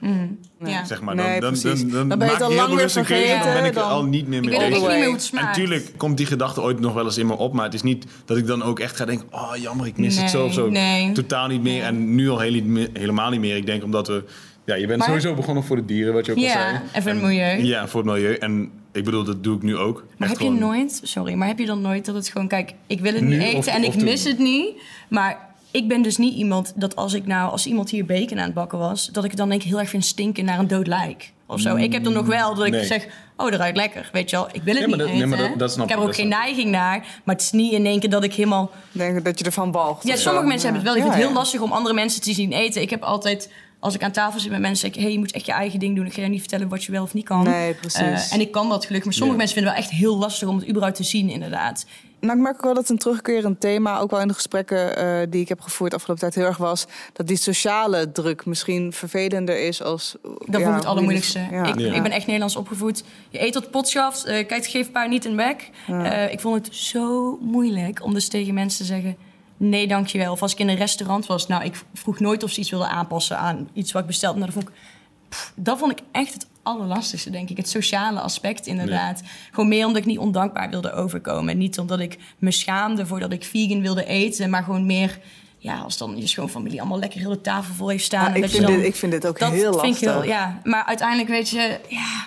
Ja. Zeg maar, Nee, dan, dan, dan, dan, Dan ben je het al lang weer dan ben ik er al dan- niet meer mee niet het En natuurlijk komt die gedachte ooit nog wel eens in me op. Maar het is niet dat ik dan ook echt ga denken... oh, jammer, ik mis het zo of zo. Nee, Totaal niet meer. En nu al heel, helemaal niet meer. Ik denk omdat we... Ja, je bent Maar- sowieso begonnen voor de dieren, wat je ook al zei. Ja, en voor het milieu. Ja, voor het milieu. En ik bedoel, dat doe ik nu ook. Maar Echt heb je nooit, sorry, maar heb je dan nooit dat het gewoon, kijk, ik wil het niet Nu eten of- en ik of mis het niet, maar ik ben dus niet iemand dat als ik nou, als iemand hier bacon aan het bakken was, dat ik het dan denk ik heel erg vind stinken naar een dood lijk of zo. Ik heb dan nog wel dat ik Nee. zeg, oh, dat ruikt lekker, weet je wel. Ik wil het Ja, maar niet dat- nee, eten. maar dat- dat snap ik heb ik, er ook geen neiging naar, maar het is niet in één keer dat ik helemaal Ik denk dat je ervan balgt. ja, sommige mensen hebben het wel. Ik Ja, vind het heel lastig om andere mensen te zien eten. Ik heb altijd, als ik aan tafel zit met mensen, zeg ik... hey, je moet echt je eigen ding doen. Ik ga je niet vertellen wat je wel of niet kan. Nee, precies. Eh, en ik kan dat gelukkig. Maar sommige Ja. mensen vinden het wel echt heel lastig om het überhaupt te zien, inderdaad. Nou, ik merk ook wel dat een terugkerend thema, ook wel in de gesprekken eh, die ik heb gevoerd afgelopen tijd heel erg was, dat die sociale druk misschien vervelender is als. Dat vond ik het allermoeilijkste. Ja. Ik, Ja. ik ben echt Nederlands opgevoed. Je eet tot potschaft, eh kijkt geef paar niet in. Eh, ik vond het zo moeilijk om dus tegen mensen te zeggen... nee, dankjewel. Of als ik in een restaurant was... nou, ik vroeg nooit of ze iets wilden aanpassen aan iets wat ik bestelde. Nou, dat vond ik, pff, dat vond ik echt het allerlastigste, denk ik. Het sociale aspect, inderdaad. Gewoon meer omdat ik niet ondankbaar wilde overkomen. Niet omdat ik me schaamde voordat ik vegan wilde eten... maar gewoon meer... Ja, als dan je schoonfamilie allemaal lekker heel de tafel vol heeft staan. Ja, en ik, dat je vind dan- dit, ik vind dit ook dat heel lastig. vind ik heel, ja. Maar uiteindelijk weet je, ja,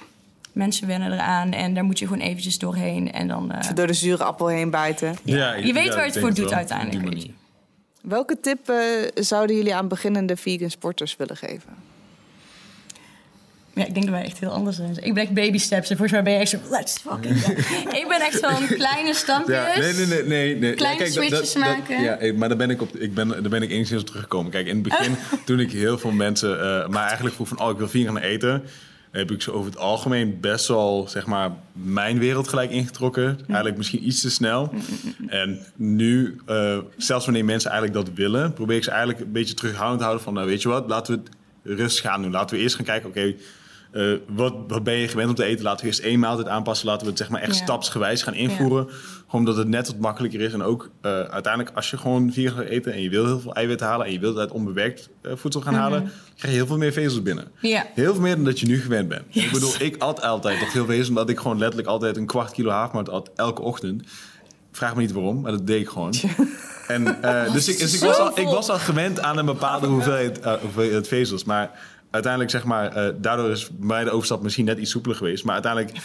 mensen wennen eraan en daar moet je gewoon eventjes doorheen. En dan, eh, Door de zure appel heen bijten. Ja, je weet ja, waar het voor doet wel, uiteindelijk. Welke tip eh, zouden jullie aan beginnende vegan sporters willen geven? Ja, ik denk dat wij echt heel anders zijn. Ik ben echt baby steps en volgens mij ben je echt zo, let's fucking go. [laughs] Ik ben echt van kleine stampjes. Ja, nee, nee, nee, nee, nee. Kleine Ja, kijk, dat- switches dat- dat- maken. ja, eh, maar daar ben ik op, ik ben, daar ben ik enigszins op teruggekomen. Kijk, in het begin, [laughs] toen ik heel veel mensen, eh, maar eigenlijk vroeg van, oh, ik wil vegan gaan eten, heb ik zo over het algemeen best wel, zeg maar, mijn wereld gelijk ingetrokken. Eigenlijk misschien iets te snel. En nu, eh, zelfs wanneer mensen eigenlijk dat willen, probeer ik ze eigenlijk een beetje terughoudend te houden van, nou, weet je wat, laten we het rustig gaan doen. Laten we eerst gaan kijken, oké, eh, wat, wat ben je gewend om te eten? Laten we eerst één maaltijd aanpassen. Laten we het zeg maar echt Ja. stapsgewijs gaan invoeren. Gewoon omdat het net wat makkelijker is. En ook eh, uiteindelijk als je gewoon vier gaat eten... en je wil heel veel eiwitten halen... en je wilt uit onbewerkt eh, voedsel gaan halen... krijg je heel veel meer vezels binnen. Ja. Heel veel meer dan dat je nu gewend bent. Ik bedoel, ik at altijd nog veel vezels... omdat ik gewoon letterlijk altijd een kwart kilo havermout at elke ochtend. Vraag me niet waarom, maar dat deed ik gewoon. En, dus ik, dus ik, [laughs] was al, ik was al gewend aan een bepaalde hoeveelheid, hoeveelheid vezels. Maar uiteindelijk, zeg maar, eh, daardoor is bij mij de overstap misschien net iets soepeler geweest. Maar uiteindelijk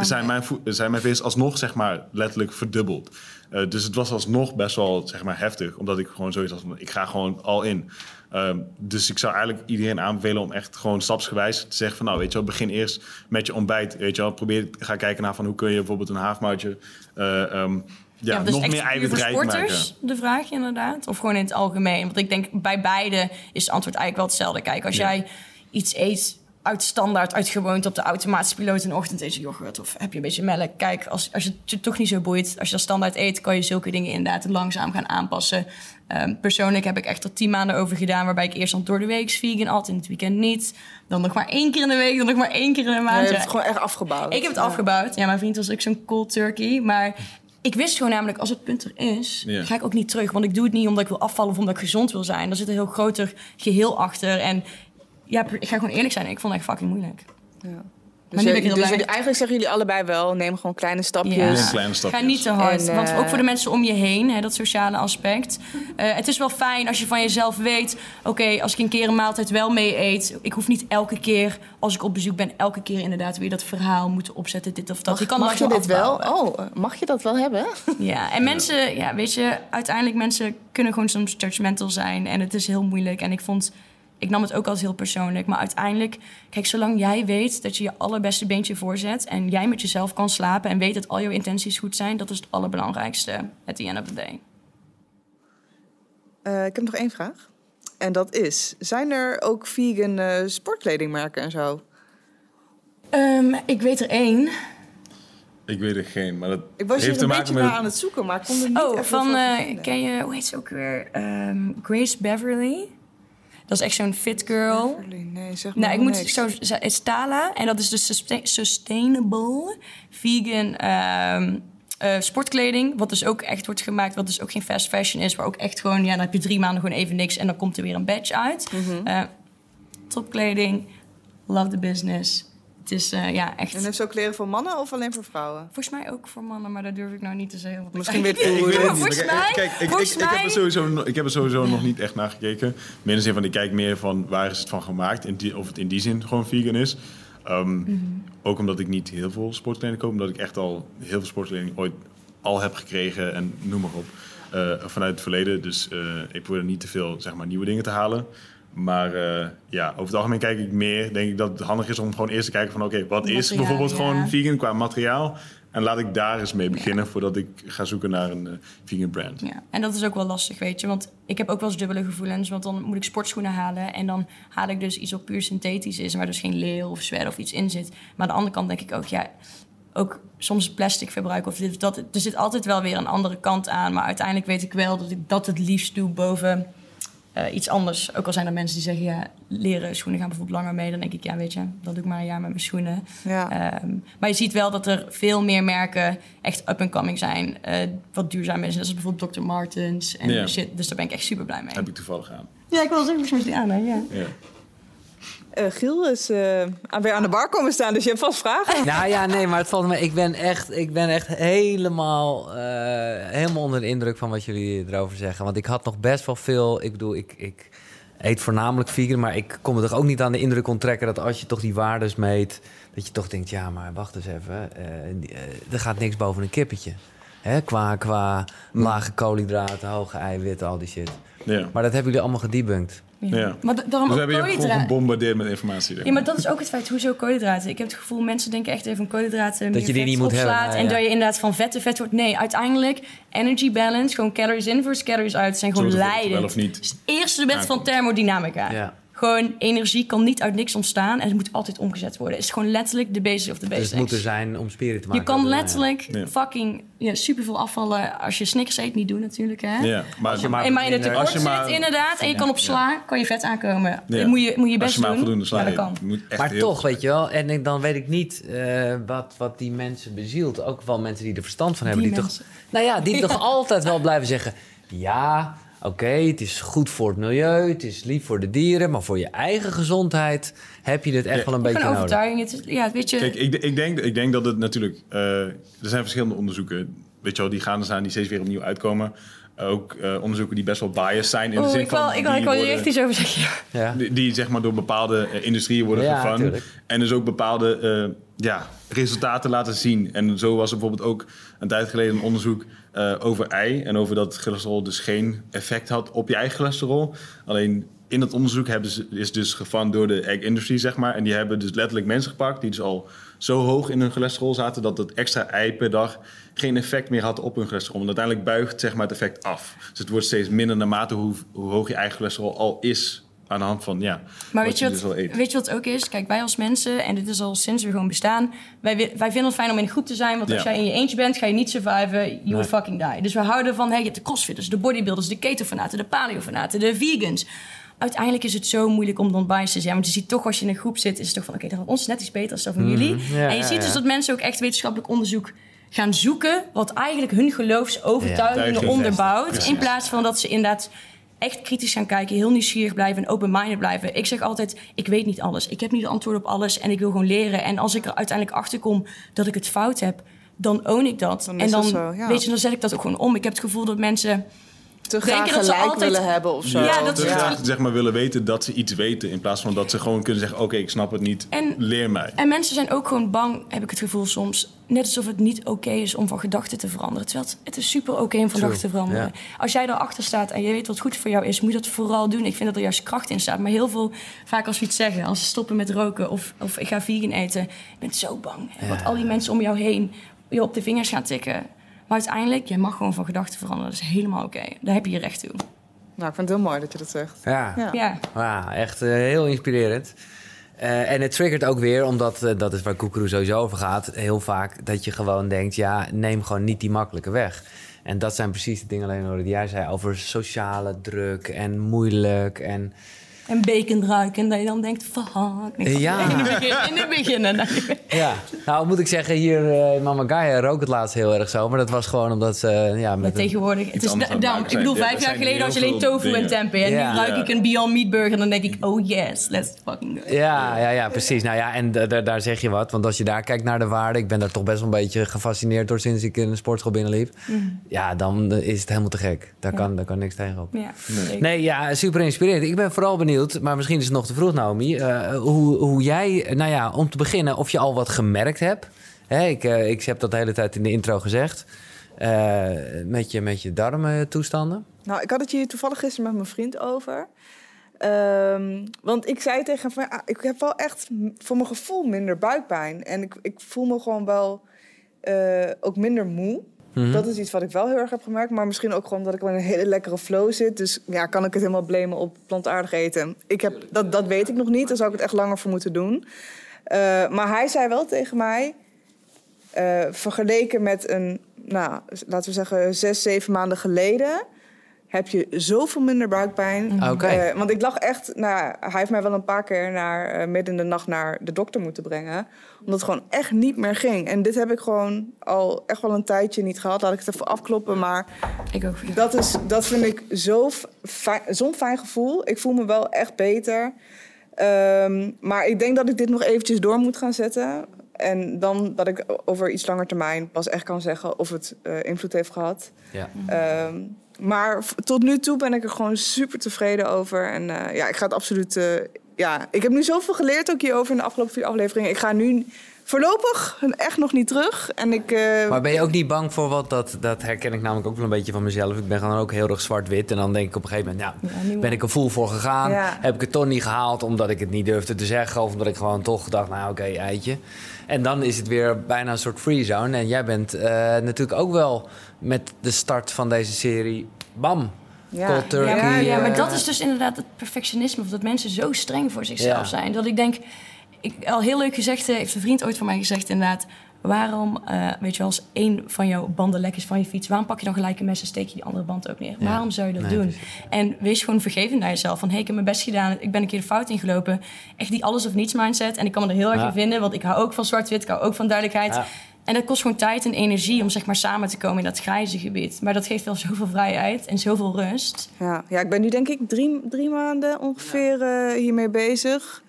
zijn mijn, zijn mijn vezels alsnog, zeg maar, letterlijk verdubbeld. Eh, dus het was alsnog best wel, zeg maar, heftig. Omdat ik gewoon zoiets had van, ik ga gewoon al in. Ehm, dus ik zou eigenlijk iedereen aanbevelen om echt gewoon stapsgewijs te zeggen van... nou, weet je wel, begin eerst met je ontbijt. Weet je wel, probeer, ga kijken naar van hoe kun je bijvoorbeeld een haafmoutje... eh, ehm, ja, dus nog meer eiwitrijk maken. de vraag inderdaad. Of gewoon in het algemeen. Want ik denk, bij beide is het antwoord eigenlijk wel hetzelfde. Kijk, als Ja. jij iets eet uit standaard, uit gewoonte op de automatische piloot in de ochtend je yoghurt of heb je een beetje melk. Kijk, als, als je het je toch niet zo boeit, als je dat standaard eet, kan je zulke dingen inderdaad langzaam gaan aanpassen. Ehm, persoonlijk heb ik echt er tien maanden over gedaan, waarbij ik eerst dan door de week vegan at, in het weekend niet. Dan nog maar één keer in de week, dan nog maar één keer in de Ja, maand. je hebt het gewoon echt afgebouwd. ik heb het Ja. afgebouwd. Ja, mijn vriend was ook zo'n cold turkey. Maar ik wist gewoon namelijk, als het punt er is, Ja. ga ik ook niet terug. Want ik doe het niet omdat ik wil afvallen of omdat ik gezond wil zijn. Er zit een heel groter geheel achter. En ja, ik ga gewoon eerlijk zijn, ik vond het echt fucking moeilijk. Ja. Maar Dus, nu ben ik je- heel dus eigenlijk zeggen jullie allebei wel, neem gewoon kleine stapjes. Ja. Ja, kleine stapjes. Ga niet te hard. En, want eh, ook voor de mensen om je heen, hè, dat sociale aspect. Eh, het is wel fijn als je van jezelf weet... oké, als ik een keer een maaltijd wel mee eet... ik hoef niet elke keer, als ik op bezoek ben... elke keer inderdaad weer dat verhaal moeten opzetten, dit of dat. Mag, je kan mag je dit wel? Oh, mag je dat wel hebben? [laughs] Ja, en mensen, ja, weet je, uiteindelijk mensen kunnen gewoon soms judgmental zijn. En het is heel moeilijk. En ik vond, ik nam het ook als heel persoonlijk. Maar uiteindelijk, kijk, zolang jij weet dat je je allerbeste beentje voorzet. En jij met jezelf kan slapen en weet dat al jouw intenties goed zijn. Dat is het allerbelangrijkste at the end of the day. Eh, ik heb nog één vraag. En dat is, zijn er ook vegan eh, sportkledingmerken en zo? Ehm, ik weet er één. Ik weet er geen, maar dat Ik was heeft hier te een maken beetje met... naar aan het zoeken, maar ik kon er niet Oh, van, eh, ken je, hoe heet ze ook weer? Ehm, Grace Beverly. Dat is echt zo'n fit girl. Nee, zeg maar Nou, ik moet niks. zo het is Tala en dat is sustain- sustainable vegan ehm, eh, sportkleding, wat dus ook echt wordt gemaakt, wat dus ook geen fast fashion is, maar ook echt gewoon, ja, dan heb je drie maanden gewoon even niks en dan komt er weer een badge uit. Mhm. Eh, topkleding, love the business. Het is eh, ja echt. En heeft ze ook kleren voor mannen of alleen voor vrouwen? Volgens mij ook voor mannen, maar dat durf ik nou niet te zeggen. Misschien [laughs] weet Ik weet het niet. Volgens mij- Kijk, ik, ik, heb er sowieso, nog- ik heb er sowieso nog niet echt naar gekeken. Meer in de zin van, ik kijk meer van waar is het van gemaakt. In die, of het in die zin gewoon vegan is. Ehm, Mhm. Ook omdat ik niet heel veel sportkleding koop. Omdat ik echt al heel veel sportkleding ooit al heb gekregen. En noem maar op. eh, vanuit het verleden. Dus eh, ik probeer niet te veel zeg maar, nieuwe dingen te halen. Maar eh, ja, over het algemeen kijk ik meer. Denk ik dat het handig is om gewoon eerst te kijken van... Oké, wat is bijvoorbeeld ja. gewoon vegan qua materiaal? En laat ik daar eens mee beginnen voordat ik ga zoeken naar een eh, vegan brand. Ja, en dat is ook wel lastig, weet je. Want ik heb ook wel eens dubbele gevoelens. Want dan moet ik sportschoenen halen. En dan haal ik dus iets wat puur synthetisch is. Waar dus geen leer of zwer of iets in zit. Maar aan de andere kant denk ik ook, ja... Ook soms plastic verbruik of dit of dat. Er zit altijd wel weer een andere kant aan. Maar uiteindelijk weet ik wel dat ik dat het liefst doe boven eh, iets anders. Ook al zijn er mensen die zeggen, ja, leren schoenen gaan bijvoorbeeld langer mee. Dan denk ik, ja, weet je, dat doe ik maar een jaar met mijn schoenen. Ja. Ehm, maar je ziet wel dat er veel meer merken echt up-and-coming zijn. eh, wat duurzaam is. Dat is bijvoorbeeld Dr. Martens en Ja. shit. Dus daar ben ik echt super blij mee. Heb ik toevallig aan. Ja, ik wil zeggen, is die aan, hè? Ja. Ja. Eh, Giel is eh, aan- weer aan de bar komen staan, dus je hebt vast vragen. [laughs] Nou ja, nee, maar het valt me. Ik ben echt, ik ben echt helemaal, eh, helemaal onder de indruk van wat jullie erover zeggen. Want ik had nog best wel veel. Ik bedoel, ik, ik eet voornamelijk vegan, maar ik kom er toch ook niet aan de indruk onttrekken dat als je toch die waardes meet, dat je toch denkt, ja, maar wacht eens even, eh, eh, er gaat niks boven een kippetje. Hè, qua, qua lage koolhydraten, hoge eiwitten, al die shit. Ja. Maar dat hebben jullie allemaal gedebunked. Ja. Maar da- daarom Dus we ook hebben je gewoon gebombardeerd met informatie. Ja, maar dat is ook het feit. Hoezo koolhydraten? Ik heb het gevoel, mensen denken echt even van koolhydraten... Dat je die meer niet moet hebben, opslaat ja, En ja. dat je inderdaad van vet te vet wordt. Nee, uiteindelijk energy balance, gewoon calories in versus calories uit... zijn gewoon leidend. wel of niet het eerste wet van thermodynamica. Ja. Gewoon energie kan niet uit niks ontstaan en het moet altijd omgezet worden. Het is gewoon letterlijk de basis of de Dus basics. het moet er zijn om spieren te je maken. kan Ja, ja. letterlijk Ja. fucking ja, superveel afvallen als je Snickers eet. Niet doen natuurlijk, hè? Ja, maar, je maar- En maar in het Als tekort je maar- zit, inderdaad, en je kan op sla, kan je vet aankomen. Ja. Moet, je, moet je best als je maar doen. voldoende sla ja, dat kan. je moet echt Maar heel toch, weet je wel, en ik- dan weet ik niet eh, wat, wat die mensen bezielt. Ook wel mensen die er verstand van hebben. Die Die, mensen. toch, nou ja, die [laughs] toch altijd wel blijven zeggen... Ja, oké, het is goed voor het milieu, het is lief voor de dieren... maar voor je eigen gezondheid heb je dit echt Ja. wel een beetje nodig. overtuiging. Het is, ja, weet je, Kijk, ik, ik, denk, ik denk dat het natuurlijk... eh, er zijn verschillende onderzoeken, weet je wel, die gaande zijn, die steeds weer opnieuw uitkomen. Ook eh, onderzoeken die best wel biased zijn in de zin ik van... wil, ik wil, die ik wil hier worden- echt iets over zeggen. ja. Ja. Die, die, zeg maar door bepaalde eh, industrieën worden Ja, gevangen. tuurlijk. En dus ook bepaalde eh, ja, resultaten laten zien. En zo was er bijvoorbeeld ook een tijd geleden een onderzoek eh, over ei. En over dat cholesterol dus geen effect had op je eigen cholesterol. Alleen in dat onderzoek hebben ze, is dus gevangen door de egg industry, zeg maar. En die hebben dus letterlijk mensen gepakt die dus al zo hoog in hun cholesterol zaten... dat het extra ei per dag geen effect meer had op hun cholesterol. Want uiteindelijk buigt zeg maar, het effect af. Dus het wordt steeds minder naarmate hoe, hoe hoog je eigen cholesterol al is... aan de hand van, ja, Maar weet je, dus wat, eet. weet je wat ook is? Kijk, wij als mensen, en dit is al sinds we gewoon bestaan... wij, wi- wij vinden het fijn om in een groep te zijn. Want als jij in je eentje bent, ga je niet surviven. You will fucking die. Dus we houden van, hey, je hebt de crossfitters, de bodybuilders... de ketofanaten, de paleofanaten, de vegans... Uiteindelijk is het zo moeilijk om dan bias te zijn. Want je ziet toch, als je in een groep zit, is het toch van... oké, dat van ons is net iets beter dan van jullie. Mhm. Ja, en je ja, ziet dus dat mensen ook echt wetenschappelijk onderzoek gaan zoeken wat eigenlijk hun geloofsovertuigingen Ja. onderbouwt. Precies. In plaats van dat ze inderdaad echt kritisch gaan kijken, heel nieuwsgierig blijven en open-minded blijven. Ik zeg altijd, ik weet niet alles. Ik heb niet de antwoord op alles en ik wil gewoon leren. En als ik er uiteindelijk achter kom dat ik het fout heb, dan own ik dat. Dan en is dan, dat zo, ja. weet je, dan zet ik dat ook gewoon om. Ik heb het gevoel dat mensen Te Denken graag dat ze gelijk altijd- willen hebben of zo. Ja, dat graag zeg maar, willen weten dat ze iets weten. In plaats van dat ze gewoon kunnen zeggen: Oké, ik snap het niet. En- leer mij. En mensen zijn ook gewoon bang, heb ik het gevoel soms. Net alsof het niet oké is om van gedachten te veranderen. Terwijl het, het is super oké om van gedachten te veranderen. ja. Als jij erachter staat en je weet wat goed voor jou is, moet je dat vooral doen. Ik vind dat er juist kracht in staat. Maar heel veel, vaak als we iets zeggen, als ze stoppen met roken of, of ik ga vegan eten, je bent zo bang. hè, Wat al die mensen om jou heen je op de vingers gaan tikken. Maar uiteindelijk, jij mag gewoon van gedachten veranderen. Dat is helemaal oké. Daar heb je je recht toe. Nou, ik vind het heel mooi dat je dat zegt. Ja, Ja. Ja. Wauw, echt eh, heel inspirerend. Eh, en het triggert ook weer, omdat eh, dat is waar Koekeroe sowieso over gaat, heel vaak dat je gewoon denkt, ja, neem gewoon niet die makkelijke weg. En dat zijn precies de dingen alleen die jij zei over sociale druk en moeilijk en En bacon ruiken. En dat je dan denkt, fuck. Nee, Ja. In het begin. In het begin en dan- [laughs] ja. Nou moet ik zeggen, hier eh Mama Gaia rook het laatst heel erg zo, maar dat was gewoon omdat ze ja, Maar met een- tegenwoordig, het is ik bedoel. Ja, vijf jaar geleden had je alleen tofu en tempeh. En Ja. nu ruik Ja. ik een Beyond Meat burger en dan denk ik, oh yes, let's fucking go. Ja, ja, ja, precies. Nou ja, en da- da- daar zeg je wat. Want als je daar kijkt naar de waarde... ik ben daar toch best wel een beetje gefascineerd door... sinds ik in een sportschool binnenliep. Ja, dan eh, is het helemaal te gek. Daar, Mhm. Ja. kan, daar kan niks tegen op. Ja, zeker. Nee, ja, super inspirerend. Ik ben vooral benieuwd, maar misschien is het nog te vroeg, Naomi... eh, hoe, hoe jij, nou ja, om te beginnen... of je al wat gemerkt hebt. Ik, eh, ik heb dat de hele tijd in de intro gezegd. eh, met, je, met je darmtoestanden. Nou, ik had het hier toevallig gisteren met mijn vriend over. Ehm, want ik zei tegen hem ah, ik heb wel echt voor mijn gevoel minder buikpijn. En ik, ik voel me gewoon wel ook minder moe. Mhm. Dat is iets wat ik wel heel erg heb gemerkt. Maar misschien ook gewoon omdat ik wel in een hele lekkere flow zit. Dus ja, kan ik het helemaal blamen op plantaardig eten. Ik heb, dat, dat weet ik nog niet. Daar zou ik het echt langer voor moeten doen. Eh, maar hij zei wel tegen mij... eh, vergeleken met een, nou, laten we zeggen, zes, zeven maanden geleden... heb je zoveel minder buikpijn. Oké. Eh, want ik lag echt... Nou, hij heeft mij wel een paar keer naar, eh, midden in de nacht naar de dokter moeten brengen. Omdat het gewoon echt niet meer ging. En dit heb ik gewoon al echt wel een tijdje niet gehad. Laat ik het even afkloppen. Maar Ik ook. ja. dat, is, dat vind ik zo fijn- zo'n fijn gevoel. Ik voel me wel echt beter. Ehm, maar ik denk dat ik dit nog eventjes door moet gaan zetten. En dan dat ik over iets langer termijn pas echt kan zeggen of het eh, invloed heeft gehad. Ja. Ehm, maar tot nu toe ben ik er gewoon super tevreden over. En eh, ja, ik ga het absoluut. eh, ja, ik heb nu zoveel geleerd ook hierover in de afgelopen vier afleveringen. Ik ga nu voorlopig echt nog niet terug. En ik. eh, Maar ben je ook niet bang voor wat? Dat, dat herken ik namelijk ook wel een beetje van mezelf. Ik ben gewoon ook heel erg zwart-wit. En dan denk ik op een gegeven moment, Ja, nou, nu ben ik er vol voor gegaan. Ja. Heb ik het toch niet gehaald omdat ik het niet durfde te zeggen. Of omdat ik gewoon toch dacht, nou oké, eitje. En dan is het weer bijna een soort free zone. En jij bent eh, natuurlijk ook wel met de start van deze serie, bam, Ja. cold turkey. Ja, maar, ja, maar eh, dat is dus inderdaad het perfectionisme. Of dat mensen zo streng voor zichzelf Ja. zijn. Dat ik denk, ik, al heel leuk gezegd, eh, heeft een vriend ooit van mij gezegd inderdaad. Waarom, eh, weet je wel, als één van jouw banden lek is van je fiets, waarom pak je dan gelijk een mes en steek je die andere band ook neer? Ja. Waarom zou je dat Nee, doen? precies. En wees gewoon vergevend naar jezelf. Van, hé, ik heb mijn best gedaan, ik ben een keer de fout ingelopen. Echt die alles of niets mindset. En ik kan me er heel erg Ja. in vinden, want ik hou ook van zwart-wit, ik hou ook van duidelijkheid. Ja. En dat kost gewoon tijd en energie om zeg maar samen te komen in dat grijze gebied. Maar dat geeft wel zoveel vrijheid en zoveel rust. Ja, ja, ik ben nu denk ik drie, drie maanden ongeveer eh, hiermee bezig.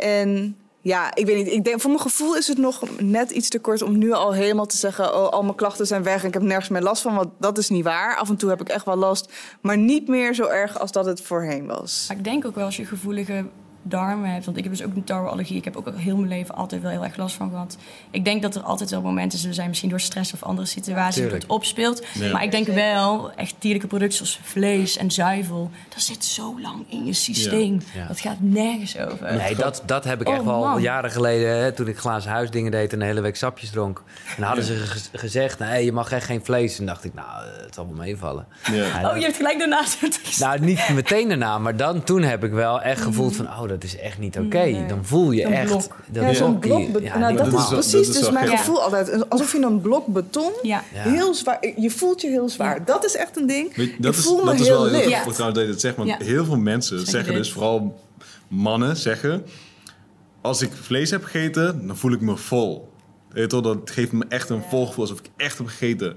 En ja, ik weet niet. Ik denk, voor mijn gevoel is het nog net iets te kort om nu al helemaal te zeggen... oh, al mijn klachten zijn weg en ik heb nergens meer last van. Want dat is niet waar. Af en toe heb ik echt wel last. Maar niet meer zo erg als dat het voorheen was. Ik denk ook wel als je gevoelige darmen hebt. Want ik heb dus ook een tarweallergie. Ik heb ook al heel mijn leven altijd wel heel erg last van gehad. Ik denk dat er altijd wel momenten zullen zijn, misschien door stress of andere situaties, dat het opspeelt. Maar ik denk wel, echt dierlijke producten zoals vlees en zuivel, dat zit zo lang in je systeem. Ja. Dat gaat nergens over. Nee, dat, dat heb ik Oh, echt wel man. jaren geleden, hè, toen ik glazen huisdingen deed en de hele week sapjes dronk. En dan hadden ze ge- gezegd, nee, je mag echt geen vlees. En dacht ik, nou, eh, het zal wel meevallen. Oh, je hebt gelijk daarnaast gezegd. Nou, niet meteen daarna, maar dan toen heb ik wel echt gevoeld van, oh, dat is echt niet oké. Nee. Dan voel je Een echt. blok. dat ja, zo'n blok ja, nou, dat is Dat is precies dat is dus mijn gek. gevoel altijd. Alsof je een blok beton... Ja. Ja. Heel zwaar. Je voelt je heel zwaar. Dat is echt een ding. Je, ik dat is, voel me dat is heel wel heel licht. trouwens dat je dat zegt. Want Ja. heel veel mensen Zeggen zeggen dit. dus, vooral mannen zeggen... Als ik vlees heb gegeten, dan voel ik me vol. Weet je toch, dat geeft me echt een volgevoel alsof ik echt heb gegeten.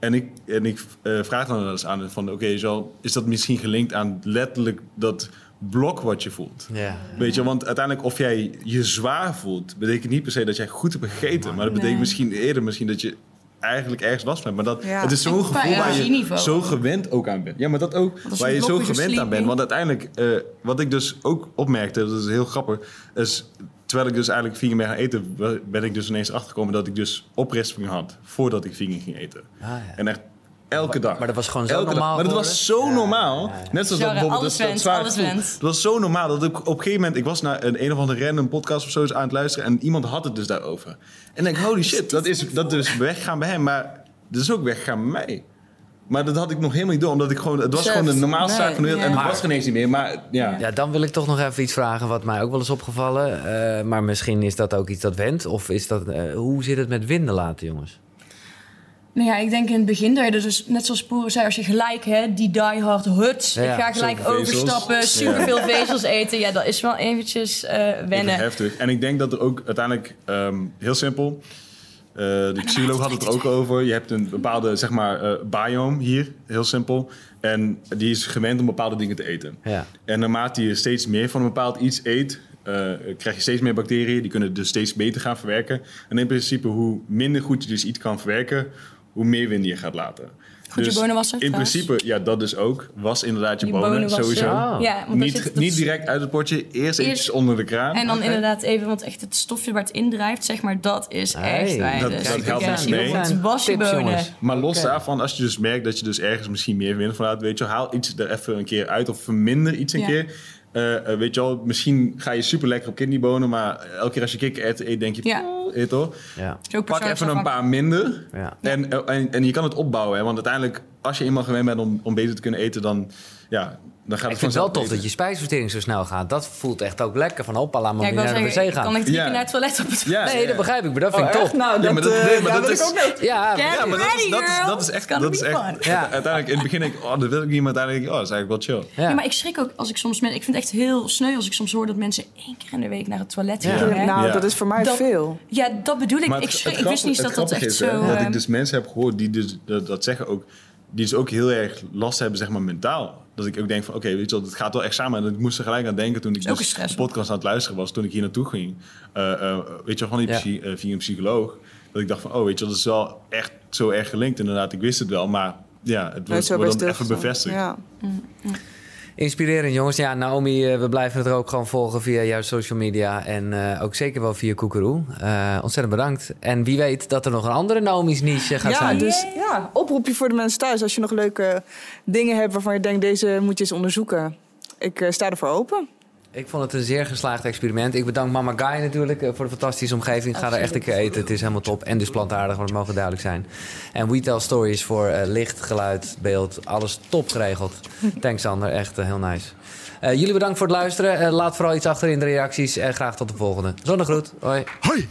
En ik, en ik eh, vraag dan wel eens aan van, oké, zo is dat misschien gelinkt aan letterlijk dat blok wat je voelt? Ja. Weet je, want uiteindelijk of jij je zwaar voelt, betekent niet per se dat jij goed hebt gegeten. Maar dat betekent Nee. misschien eerder misschien dat je eigenlijk ergens last van hebt. Maar dat, Ja. het is zo'n gevoel waar je zo gewend ook aan bent. Ja, maar dat ook, waar je zo gewend aan bent. Want uiteindelijk, eh, wat ik dus ook opmerkte, dat is heel grappig, is terwijl ik dus eigenlijk vegan ben gaan eten, ben ik dus ineens achtergekomen dat ik dus oprispingen had voordat ik vegan ging eten. Ah, ja. En echt elke dag. maar dat was gewoon zo Elke dag. normaal Maar dat was zo normaal. Ja, ja, ja. Net zoals Genre, dat bijvoorbeeld alles dat-. Dat was zo normaal dat ik op een gegeven moment... Ik was naar een, een of andere random podcast of zo eens aan het luisteren... en iemand had het dus daarover. En ik denk, holy shit, dat is, dat is weggaan bij hem. Maar dat is ook weggaan bij mij. Maar dat had ik nog helemaal niet door. Omdat ik gewoon... Het was gewoon de normaalste Nee, zaak van de wereld. ja. En het was geen eens niet meer. Maar ja. Ja, dan wil ik toch nog even iets vragen wat mij ook wel is opgevallen. Eh, maar misschien is dat ook iets dat went. Of is dat, eh, hoe zit het met winden laten, jongens? Nou ja, ik denk in het begin dat je dus, net zoals Poeren zei, als je gelijk hè, die diehard huts, Ja, ik ga gelijk overstappen, superveel vezels eten. Ja, dat is wel eventjes eh, Even wennen. heftig. En ik denk dat er ook uiteindelijk, ehm, heel simpel, eh, de psycholoog had het er ook over. Je hebt een bepaalde, zeg maar, eh biome hier, heel simpel. En die is gewend om bepaalde dingen te eten. Ja. En naarmate je steeds meer van een bepaald iets eet, eh, krijg je steeds meer bacteriën. Die kunnen dus steeds beter gaan verwerken. En in principe, hoe minder goed je dus iets kan verwerken, hoe meer wind je gaat laten. Goed je Dus bonen wassen, In trouwens. principe, ja, dat dus ook. Was inderdaad je, Je bonen, bonen wassen. sowieso. Ja, want Niet, niet direct uit het potje, eerst Eerst- eventjes onder de kraan. En dan inderdaad even, want echt het stofje waar het in drijft, zeg maar, dat is Hey, echt wij. dat- dus dat helpt ja, mee. jongens, Zijn was je bonen. Maar los daarvan, als je dus merkt dat je dus ergens misschien meer wind vanuit, weet je, haal iets er even een keer uit of verminder iets een Ja. keer. Eh, eh, weet je wel, misschien ga je super lekker op kidneybonen, maar elke keer als je kikker eet, denk je, Ja. "Oh, eet hoor. Ja. Pak even een paar minder. Ja. En, en, en je kan het opbouwen, hè, want uiteindelijk, als je eenmaal gewend bent om, om beter te kunnen eten, dan, ja, dan gaat het Ik vind het wel tof dat je spijsvertering zo snel gaat. Dat voelt echt ook lekker. Van hoppa, laat Ja, maar ik wil naar de wc ik kan gaan. echt drie Ja. keer naar het toilet op het Ja, Nee, ja. dat begrijp ik. Maar dat vind ik top. Nou, Ja, dat, maar dat- eh, nee, maar ja, dat wil is- ik ook nog. Ja, Ja, maar dat is, dat is, dat is echt, dat is. Ja. uiteindelijk in het begin denk ik, oh, dat wil ik niet, maar uiteindelijk denk ik, oh, dat is eigenlijk wel chill. ja. Ja, maar ik schrik ook als ik soms... men- Ik vind het echt heel sneu als ik soms hoor dat mensen één keer in de week naar het toilet Ja. gaan. Nou, Ja. dat is voor mij Dat- veel. Ja, dat bedoel ik. Ik, ik wist niet dat dat echt zo... dat eh, ik dus mensen heb gehoord die dus, dat, dat zeggen ook, die dus ook heel erg last hebben, zeg maar, mentaal. Dat ik ook denk van, oké, weet je wel, het gaat wel echt samen. En ik moest er gelijk aan denken toen ik ook een dus stress, de podcast aan het luisteren was, toen ik hier naartoe ging. Eh, eh, weet je wel, van die Ja. psy- eh, via een psycholoog. Dat ik dacht van, oh, weet je wel, dat is wel echt zo erg gelinkt. Inderdaad, ik wist het wel, maar ja, het Nooit wordt, dan even bevestigd. Ja. Inspirerend, jongens. Ja, Naomi, eh, we blijven het er ook gewoon volgen via jouw social media. En eh, ook zeker wel via Koekeroe. Eh, ontzettend bedankt. En wie weet dat er nog een andere Naomi's niche gaat Ja, zijn. dus ja, oproepje voor de mensen thuis. Als je nog leuke dingen hebt waarvan je denkt, deze moet je eens onderzoeken. Ik eh, sta ervoor open. Ik vond het een zeer geslaagd experiment. Ik bedank Mama Guy natuurlijk eh, voor de fantastische omgeving. Ik ga er echt een keer eten. Het is helemaal top. En dus plantaardig, maar dat mogen duidelijk zijn. En We Tell Stories voor eh, licht, geluid, beeld. Alles top geregeld. [laughs] Thanks Sander, echt eh, heel nice. Eh, jullie bedankt voor het luisteren. Eh, laat vooral iets achter in de reacties. En graag tot de volgende. Zonnegroet. Hoi. Hoi!